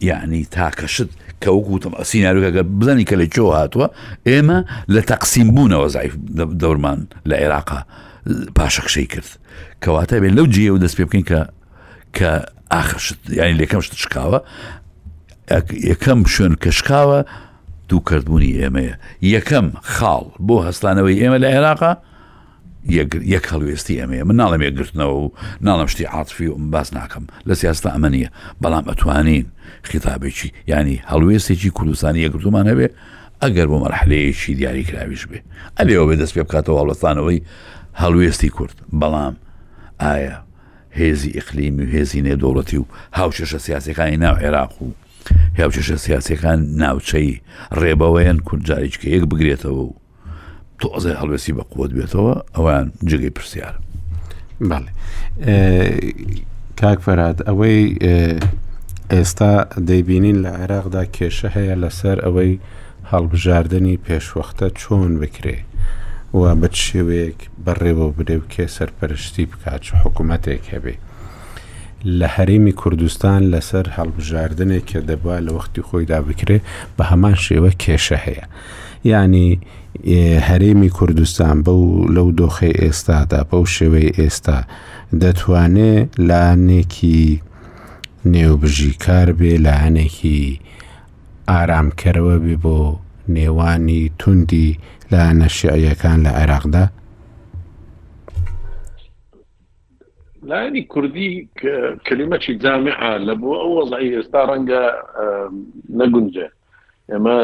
یانی تاکە شت کە وەک وتم سینناروکە گەر بزانانی کە لە چۆ هاتووە ئێمە لە تەقسیم بوونەوە زایف دەورمان لە عێراقا پاشەکشەی کرد کەواتە بێت لەو جێ و دەست پێ بکەین کە کە ئاخر شت یانی لەکەم شت شکاوە یەکەم شوێن کە شکاوە دووکردبوونی ئێمەیە یەکەم خاڵ بۆ هەستانەوەی ئێمە لە عێراقا یەک هەڵوێستی ئەمەیە من ناڵم یەکگرتنەوە و ناڵم شتی عاتفی و باس ناکەم لە سیاستە ئەمە نیە بەڵام ئەتوانین خیتابێکی ینی هەڵوێستێکی کوردستانی یەکگرتومان هەبێ ئەگەر بۆ مەرحلەیەکی دیاریکراویش بێ ئەلێەوە بێ دەست پێ بکاتەوە هەڵستانەوەی هەڵوێستی کورد بەڵام ئایا هێزی ئیقلیمی و هێزی نێدوڵەتی و هاوچەشە سیاسەکانی ناو عێراق و هاوچەشە سیاسەکان ناوچەی ڕێبەوەیان کورجاریچکە یەک بگرێتەوە و تۆزێ هەڵوێستی بە قوت بێتەوە ئەوان جگەی پرسیار بەڵێ کاک فەرات ئەوەی ئێستا دەیبینین لە عێراقدا کێشە هەیە لەسەر ئەوەی هەڵبژاردننی پێشوەختە چۆن بکرێ و بە شێوەیەک بەڕێوە بدە و کێ سەرپەرشتی بکات و حکوومەتێک هەبێ لە هەرێمی کوردستان لەسەر هەڵبژاردنێک کە دەبا لە وەختی خۆیدا بکرێ بە هەمان شێوە کێشە هەیە یانی هەرێمی کوردستان بەو لەو دۆخی ئێستادا بەو شێوەی ئێستا دەتوانێ لایەنێکی نێوبژی کار بێ لایەنێکی ئارامکەرەوە بێ بۆ نێوانی توندی لە نەشعیەکان لە عێراقدا لایەنی کوردی کلیمەی جامعە لە بۆ ئەو وەزعی ئێستا ڕەنگە نەگونجێت ئێمە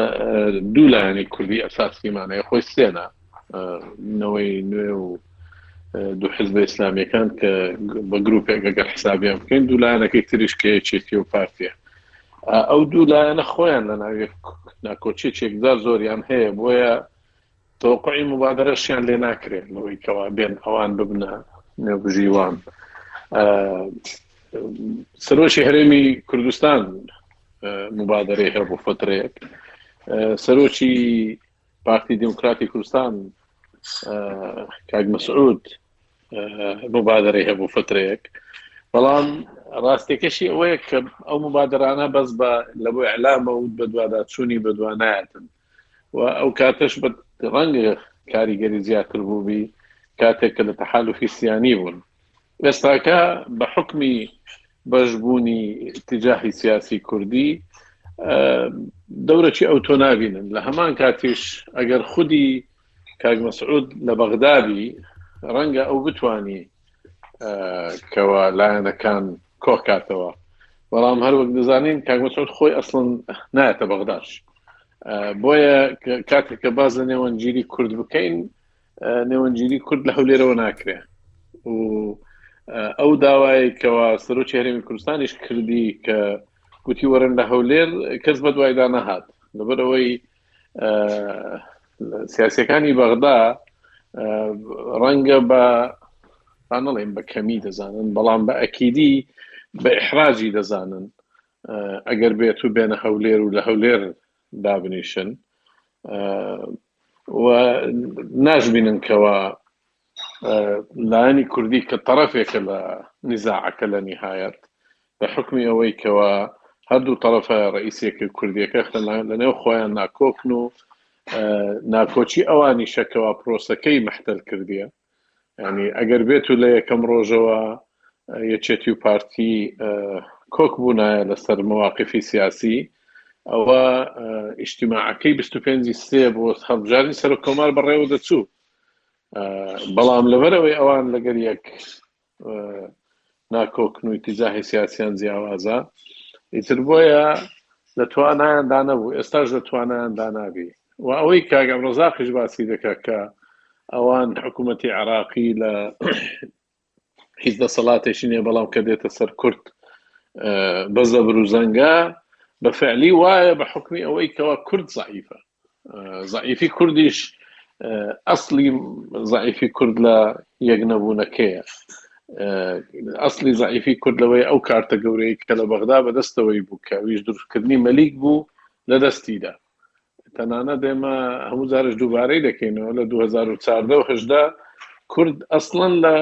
دوو لایەنی کوردی ئەساسیمانە یە خۆی سێنا نەوەی نوێ و دوو حزب ئیسلامیەکان کە بە گرروپێک گەگەر حسابیان بکەین دوو لایەنەکەی تریش کە چێتی و پارتیە ئەو دوو لایەنە خۆیان لە ناوێ ناکۆچی چێکدار زۆریان هەیە بۆیە تەوەقوعی موبادەرەشیان لێ ناکرێ لەوەی کەوا بێن ئەوان ببنە نێوبژیوان سەرۆکی هەرێمی کوردستان مبادرەی هەبوو فترێک سەرۆکی پارتی دیموکراتی کوردستان کاک مسعود مبادرەی هەبوو فترێک بەڵام ڕاستێکەشی ئەوەیە کە ئەو مبادرانە بەس بە لە بۆ ئەلامە و بەدواداچوونی بەدوانایەتن و ئەو کاتەش بە ڕەنگە کاریگەری زیاتر بووبی کاتێک کە لە تەحالفی سیانی بوون ئێستاکە بە حکمی بەشبوونی تجاهی سیاسی کوردی دەورەی ئەو تۆ نبینن لە هەمان کاتیش ئەگەر خودی کاک مەسعود لە بەغدابی ڕەنگە ئەو بتانی کەوا لایەنەکان کۆکاتەوە بەڵام هەر وەک دەزانین کاگمەسۆت خۆی ئەسڵن نایەتە بەغداش بۆیە کاتێک کە باز لە نێوەنجیری کورد بکەین نێوەنجیری کورد لە هەولێرەوە ناکرێ و ئەو داوای کەوا سەرۆ چهرێمی کوردستانیش کردی کە گوتی وەرن لە هەولێر کەس بە دوایدا نەهات لەبەرەوەی ئه سیاسیەکانی بەغدا ڕەنگە بە بانڵێن بە کەمی دەزانن بەڵام بە ئەکیدی بە ئحراجی دەزانن ئەگەر بێت و بێنە هەولێر و لە هەولێر دابنیشن و ناشبینن کەەوە لایەنی کوردی کە تەڕەفێکە لە نیزاعەکە لە نیهایەت بە حوکمی ئەوەی کەوا هەردوو تەڕەفە ڕئیسیەکە کوردیەکە لەنێو خۆیان ناکۆکن و ناکۆچی ئەوانی شەکەوا پرۆسەکەی مەحتل کردیە ینی ئەگەر بێت و لە یەکەم ڕۆژەوە یەکێتی و پارتی کۆک بوونایە لەسەر مواقفی سیاسی ئەوە ئیشتیماعەکەی 25 سێ بۆ هەڵبژارنی سەر کۆمار بەڕێوە دەچوو بەڵام لەبەرئەوەی ئەوان لەگەر یەک ناکۆکن و ئیتیجاهی سیاسیان جیاوازە ئیتر بۆیە لە توانایاندا نەبوو ئێستاش لە توانایاندا نابی و ئەوەی کاک عەبدولرەزاقیش باسی دەکات کە ئەوان حکوومەتی عێراقی لە هیچ دەسەڵاتێکی نیە بەڵام کە دێتە سەر کورد بە زەبر و زەنگە بە فعلی وایە بە حکمی ئەوەی کەوا کورد زعیفە زعیفی کوردیش ئەسلی زعیفی کورد لە یەک نەبوونەکەیە ئەسلی زعیفی کورد لەوەی ئەو کارتە گەورەی کە لە بەغدا بەدەستەوەی بوو کە ویش دروستکردنی مەلیک بوو لە دەستیدا تەنانەت ئێمە هەموو جارش دووبارەی دەکەینەوە لە 2014 و هەژدا کورد ئەسڵەن لە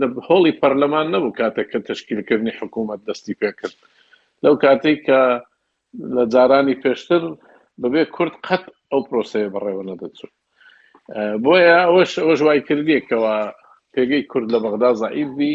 لە هۆڵی پەرلەمان نەبوو کاتێک کە تشکیلکردنی حکوومەت دەستی پێکرد لەو کاتێک کە لە جارانی پێشتر بەبێ کورد قەت ئەو پرۆسەیە بەڕێوە نەدەچوو بۆیە ئەوەش ئەوەش وای کردیەکەوە پێگەی کورد لە بەغدا زعیب بی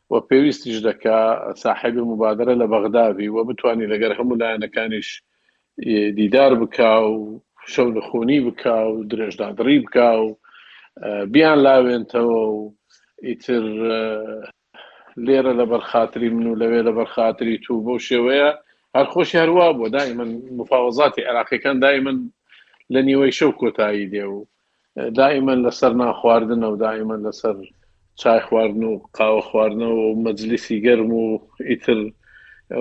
و پێویستیش دەکا ساحێبی موبادەرە لە بەغدا بی و بتوانی لەگەر هەموو لایەنەکانیش دیدار بکا و شەو نخونی بکا و درێژدادڕی بکا و بیان لاوێنتەوە و ئیتر لێرە لە بەرخاتری من و لەوێ لە بەرخاتری تو بۆ شێوەیە هەر خۆشی هەروە بۆ دای من مفاوەزاتی عێراقیەکان دای من لە نیوەی شەو کۆتایی دێ و دائیمەن لەسەر نان خواردنە و دائیمەن لەسەر چای خواردن و قاوە خواردنەوە و مەجلیسی گەرم و ئیتر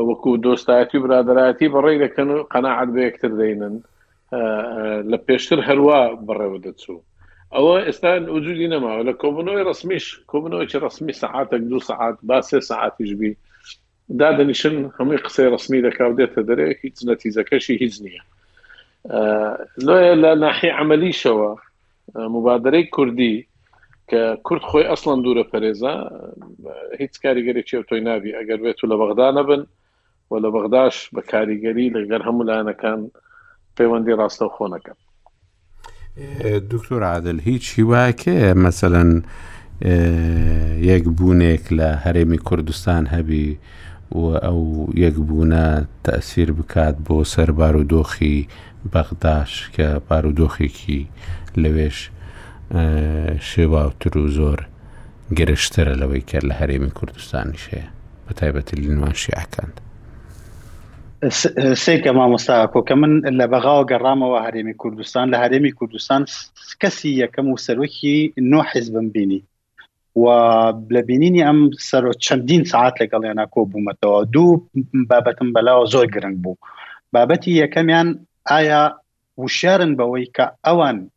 وەکو دۆستایەتی و برادایەتی بەڕێ دەکەن و قەنەعات بە یەکتر دەینن لە پێشتر هەروە بەڕێوە دەچوو ئەوە ئێستا وجودی نەماوە لە کۆبنەوەی ڕسمیش کۆبنەوەی ڕسمی سەعاتێک دو سەعات با سێ سەعاتیش بی دادەنیشن هەمووی قسەی ڕسمی دەکاو دێتە دەرێ هیچ نەتیزەکەشی هیچ نییە لۆیە لە ناحی عملیشەوە مبادرەی کوردی کە کورد خۆی ئەسڵەن دوورە پەرێزە هیچ کاریگەری چێ تۆی نابی ئەگەر بێت و لە بەغدا نەبن و لە بەغداش بە کاریگەری لەگەر هەموو لایەنەکان پەیوەندی ڕاستە خۆنەکەن دکتۆر عادل هیچ هیواکەیە مەسەەن یەک بوونێک لە هەرێمی کوردستان هەبی و ئەو یەک بوونە تەسیر بکات بۆ سەر بارودۆخی بەغداش کە بارودۆخێکی لەوێش شێواوتر و زۆر گەرشترە لەوەی کە لە هەرێمی کوردستانیشەیە بە تایبەتی لنوان شیعکاند. سەیکە مامۆستا کۆ کە من لە بەغاوە گەڕامەوە هەرێمی کوردستان لە هەرێمی کوردستان کەسی یەکەم و سەرۆکی نۆ حیزبم بینی و لە بینینی ئەم سەرۆ چەندین سعات لەگەڵیانە کۆ بوومەتەوە دوو بابەتم بەلاوە زۆر گرنگ بوو بابەتی یەکەمیان ئایا وشارن بەوەی کە ئەوان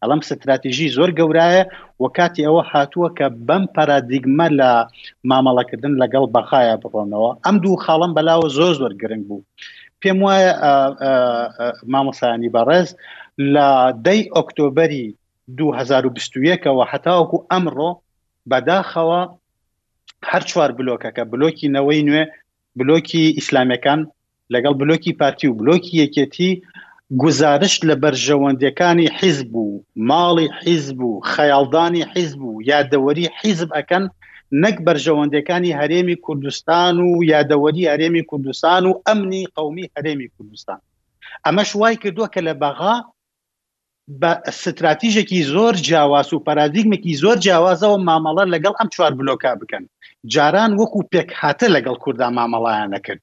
ئەڵم ستراتیژی زۆر گەورایە و کاتی ئەوە هاتووە کە بەم پەرادیگمە لە مامەڵەکردن لەگەڵ بەقایا بڕۆنەوە ئەم دوو خاڵم بەلاوە زۆر زۆر گرنگ بوو پێم وایە مامەسانی بەڕێز لە دەی ئۆکتۆبری 2021ەوە هەتاوەکو ئەمڕۆ بەداخەوە هەر چوار بلۆکەکە بلۆکی نەوەی نوێ بلۆکی ئیسلامەکان لەگەڵ بلۆکی پارتی و بلۆکی یەکێتی گوزارشت لە بەرژەوەندیەکانی حیزب و ماڵی حیزب و خەیاڵدانی حیزب و یادەوەری حیزب ئەکەن نەک بەرژەوەندەکانی هەرێمی کوردستان و یادەوەری هەرێمی کوردستان و ئەمنی قومی هەرێمی کوردستان ئەمەش وای کردووە کە لە بەغا بە ستراتیژێکی زۆر جیاواز و پارادیگمێکی زۆر جیاوازەوە مامەڵە لەگەڵ ئەم چوار بلۆکا بکەن جاران وەکو پێکهاتە لەگەڵ کووردا مامەڵایان نەکرد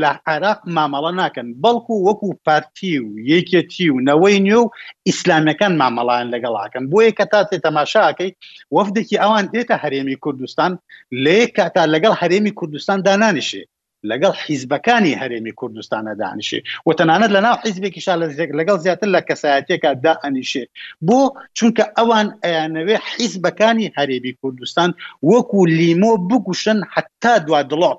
لە عێراق مامەڵە ناکەن، بەڵکو وەکو پارتی و یەکێتی و نەوەی نوێ و ئیسلامیەکان مامەڵەیان لەگەڵ ئەکەن، بۆیە کە تا تێ تەماشا ئەکەی وەفدێکی ئەوان دێتە هەرێمی کوردستان لە یەک کاتا لەگەڵ هەرێمی کوردستان دانانیشێ لەگەڵ حیزبەکانی هەرێمی کوردستانە دانیشێ و تەنانەت لە ناو حیزبێکی شا لە زێک لەگەڵ زیاتر لە کەسایەتێکا دا ئەنیشێ بۆ چونکە ئەوان ئەیانەوێ حیزبەکانی هەرێمی کوردستان وەکو لیمۆ بگوشن حتا دوا دڵۆپ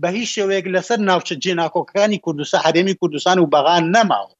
بە هیچ شێوەیەک لەسەر ناوچە جێناکۆکەکانی کوردستان هەرێمی کوردستان و بەغا نەماوە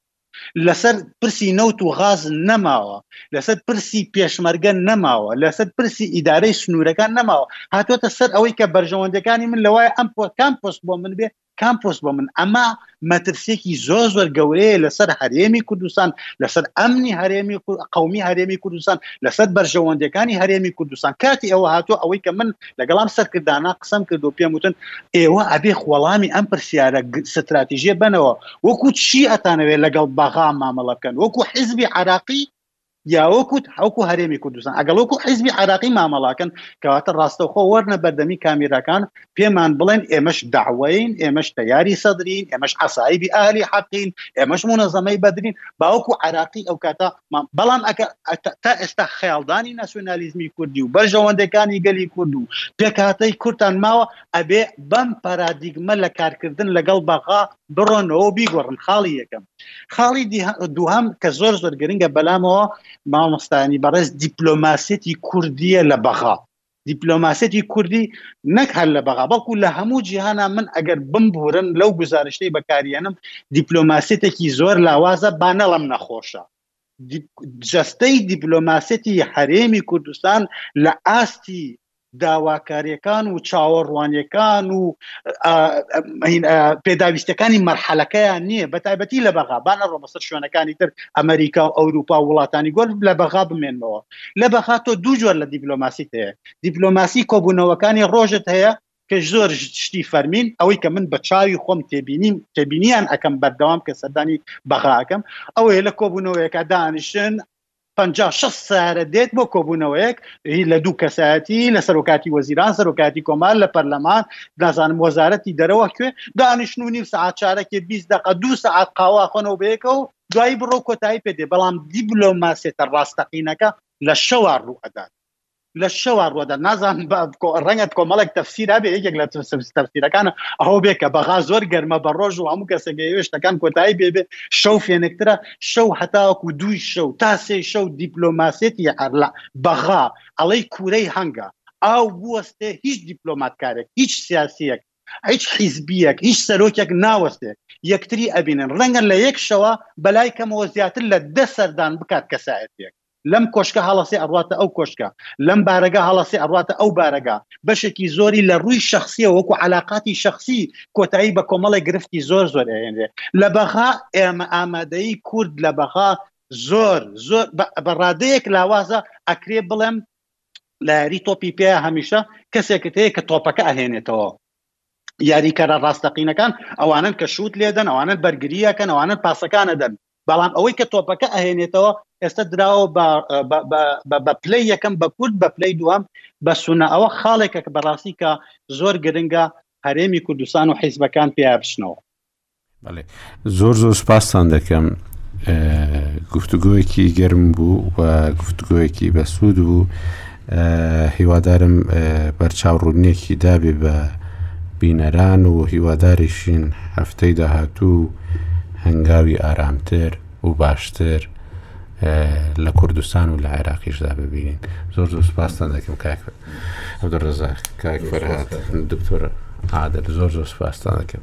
لەسەر پرسی نەوت و غاز نەماوە لەسەر پرسی پێشمەرگە نەماوە لەسەر پرسی ئیدارەی سنوورەکان نەماوە هاتوۆتە سەر ئەوەی کە بەرژەوەندەکانی من لەوای ئەم پۆ کام پۆست بۆ من بێ کام پۆست بۆ من ئەمە مەترسێکی زۆر زۆر گەورەیە لەسەر هەرێمی کوردستان لەسەر ئەمنی هەرێمی قومی هەرێمی کوردستان لەسەر بەرژەوەندەکانی هەرێمی کوردستان کاتی ئەوە هاتووە ئەوەی کە من لەگەڵام سەرکردانە قسم کرد و پێم وتن ئێوە ئەبێ خۆڵامی ئەم پرسیارە ستراتیژیە بنەوە وەکو چی ئەتانەوێت لەگەڵ بەغا مامەڵە بکەن وەکو حیزبی عراقی یا وەکو حوکو هەرێمی کوردستان ئەگەڵ وەکو حیزبی عراقی مامەڵاکەن کەواتە ڕاستەوخۆ وەرنە بەردەمی کامیرەکان پێمان بڵێن ئێمەش داوەین ئێمەش تەیاری سەدرین ئێمەش عسایبی ئالی حەقین ئێمەش منەزەمەی بەدرین باوەکو عراقی ئەو کاتە بەڵام ئەکە تا ئێستا خەیاڵدانی ناسیۆنالیزمی کوردی و بەرژەوەندەکانی گەلی کورد و پێکاتەی کورتان ماوە ئەبێ بەم پارادیگمە لە کارکردن لەگەڵ بەغا بڕۆنەوەو بیگۆڕن خاڵی یەکەم خاڵی دووهەم کە زۆر زۆر گرنگە بەلامەوە مامۆستانی بەڕێز دیپلۆماسیەتی کوردیە لە بەغا دیپلۆماسیەتی کوردی نەک هەر لە بەغا بەڵکو لە هەموو جیهانا من ئەگەر بمبورن لەو گزارشتەی بەکاریەنم دیپلۆماسیەتێکی زۆر لاوازە بانەڵم نەخۆشە جەستەی دیپلۆماسیەتی هەرێمی کوردستان لە ئاستی داواکاریەکان و چاوەڕوانیەکان و پێداویستەکانی مەرحەلەکەیان نییە بە تایبەتی لە بەغا با نەڕۆ بەسەر شوێنەکانی تر ئەمریکا و ئەوروپا و وڵاتانی گۆر لە بەغا بمێنەوە لە بەغا تۆ دوو جۆر لە دیپلۆماسی هەیە دیپلۆماسی کۆبوونەوەکانی ڕۆژت هەیە پێش زۆر شتی فەرمین ئەوەی کە من بە چاوی خۆم تێبینیم تێبینیان ئەەکەم بەردەوام کە سەردانی بەغاکەم ئەوەیە لە کۆبوونەوەیەکە دانیشن پ شە سارە دێت بۆ کۆبوونەوەیەک لە دوو کەسایەتی لە سەرۆکاتی وەزیران سەرۆکاتی کۆمار لە پەرلەمان دازانم وەزارەتی دەرەوە کوێ دانیشن و نیم سعات چارەکێ بیست دقە دوو سعات قاواخۆنەوە بەیەکە و دوایی بڕۆ کۆتایی پێدێ بەڵام دیبلۆماسێتە ڕاستەقینەکە لە شەوار ڕوو ئەدات لە شەوا ڕۆدا نازان ڕەنگەت کۆمەڵێک تەفسیرا بێ یەکێک لە تەفسیرەکانە ئەو بێ کە بەغا زۆر گەرمە بە ڕۆژ و هەموو کەسێک شتەکان کۆتایی بێ بێ شەو فێنکترە شەو هەتاوەکو دووی شەو تا سێ شەو دیپلۆماسێتی هەرلا بەغا ئەڵەی کوورەی هەنگە ئاو بوەستێ هیچ دیپلۆماتکارێک هیچ سیاسیەک هیچ حیزبیەک هیچ سەرۆکێک ناوەستێ یەکتری ئەبینن ڕەنگە لە یەک شەوە بەلای کەمەوە زیاتر لە دە سەردان بکات کەسایەتێک لەم کۆشکە هەڵەسێ ئەڕواتە ئەو کۆشکە، لەم بارەگا هەڵەسێ ئەڕواتە ئەو بارەگا، بەشێکی زۆری لە ڕووی شەخسییەوە وەکو عەلاقاتی شەخسی کۆتایی بە کۆمەڵێک گرفتی زۆر زۆر ئەهێنرێ لە بەغا، ئێمە ئامادەیی کورد لە بەغا زۆر زۆر بە ڕادەیەک لاوازە، ئەکرێ بڵێم لە یاری تۆپی پێ هەمیشە کەسێکت هەیە کە تۆپەکە ئەهێنێتەوە، یاریکەرە ڕاستەقینەکان ئەوانەن کە شووت لێدەن، ئەوانەن بەرگری ئەکەن، ئەوانەن پاسەکان ئەدەن، بەڵام ئەوەی کە تۆپەکە ئەهێنێتەوە ئێستا دراوە بە پلەی یەکەم بە کورد بە پلەی دووەم بە سونە ئەوە خاڵێکە کە بەڕاستی کە زۆر گرنگە هەرێمی کوردستان و حیزبەکان پێیا بچنەوە بەڵێ زۆر زۆر سپاستان دەکەم گفتوگویەکی گەرم بوو و گفتگویەکی بەسوود بوو هیوادارم بەرچاو ڕوونیەکی دابێ بە بینەران و هیواداریشین هەفتەی داهاتوو هەنگاوی ئارامتر و باشتر لە کوردستان و لە عێراقیشدا ببینین زۆر زۆر سپاستان دەکەم کاک عبدالرزاق کاک فرهاد دکتۆر عادل زۆر زۆر سپاستان دەکەم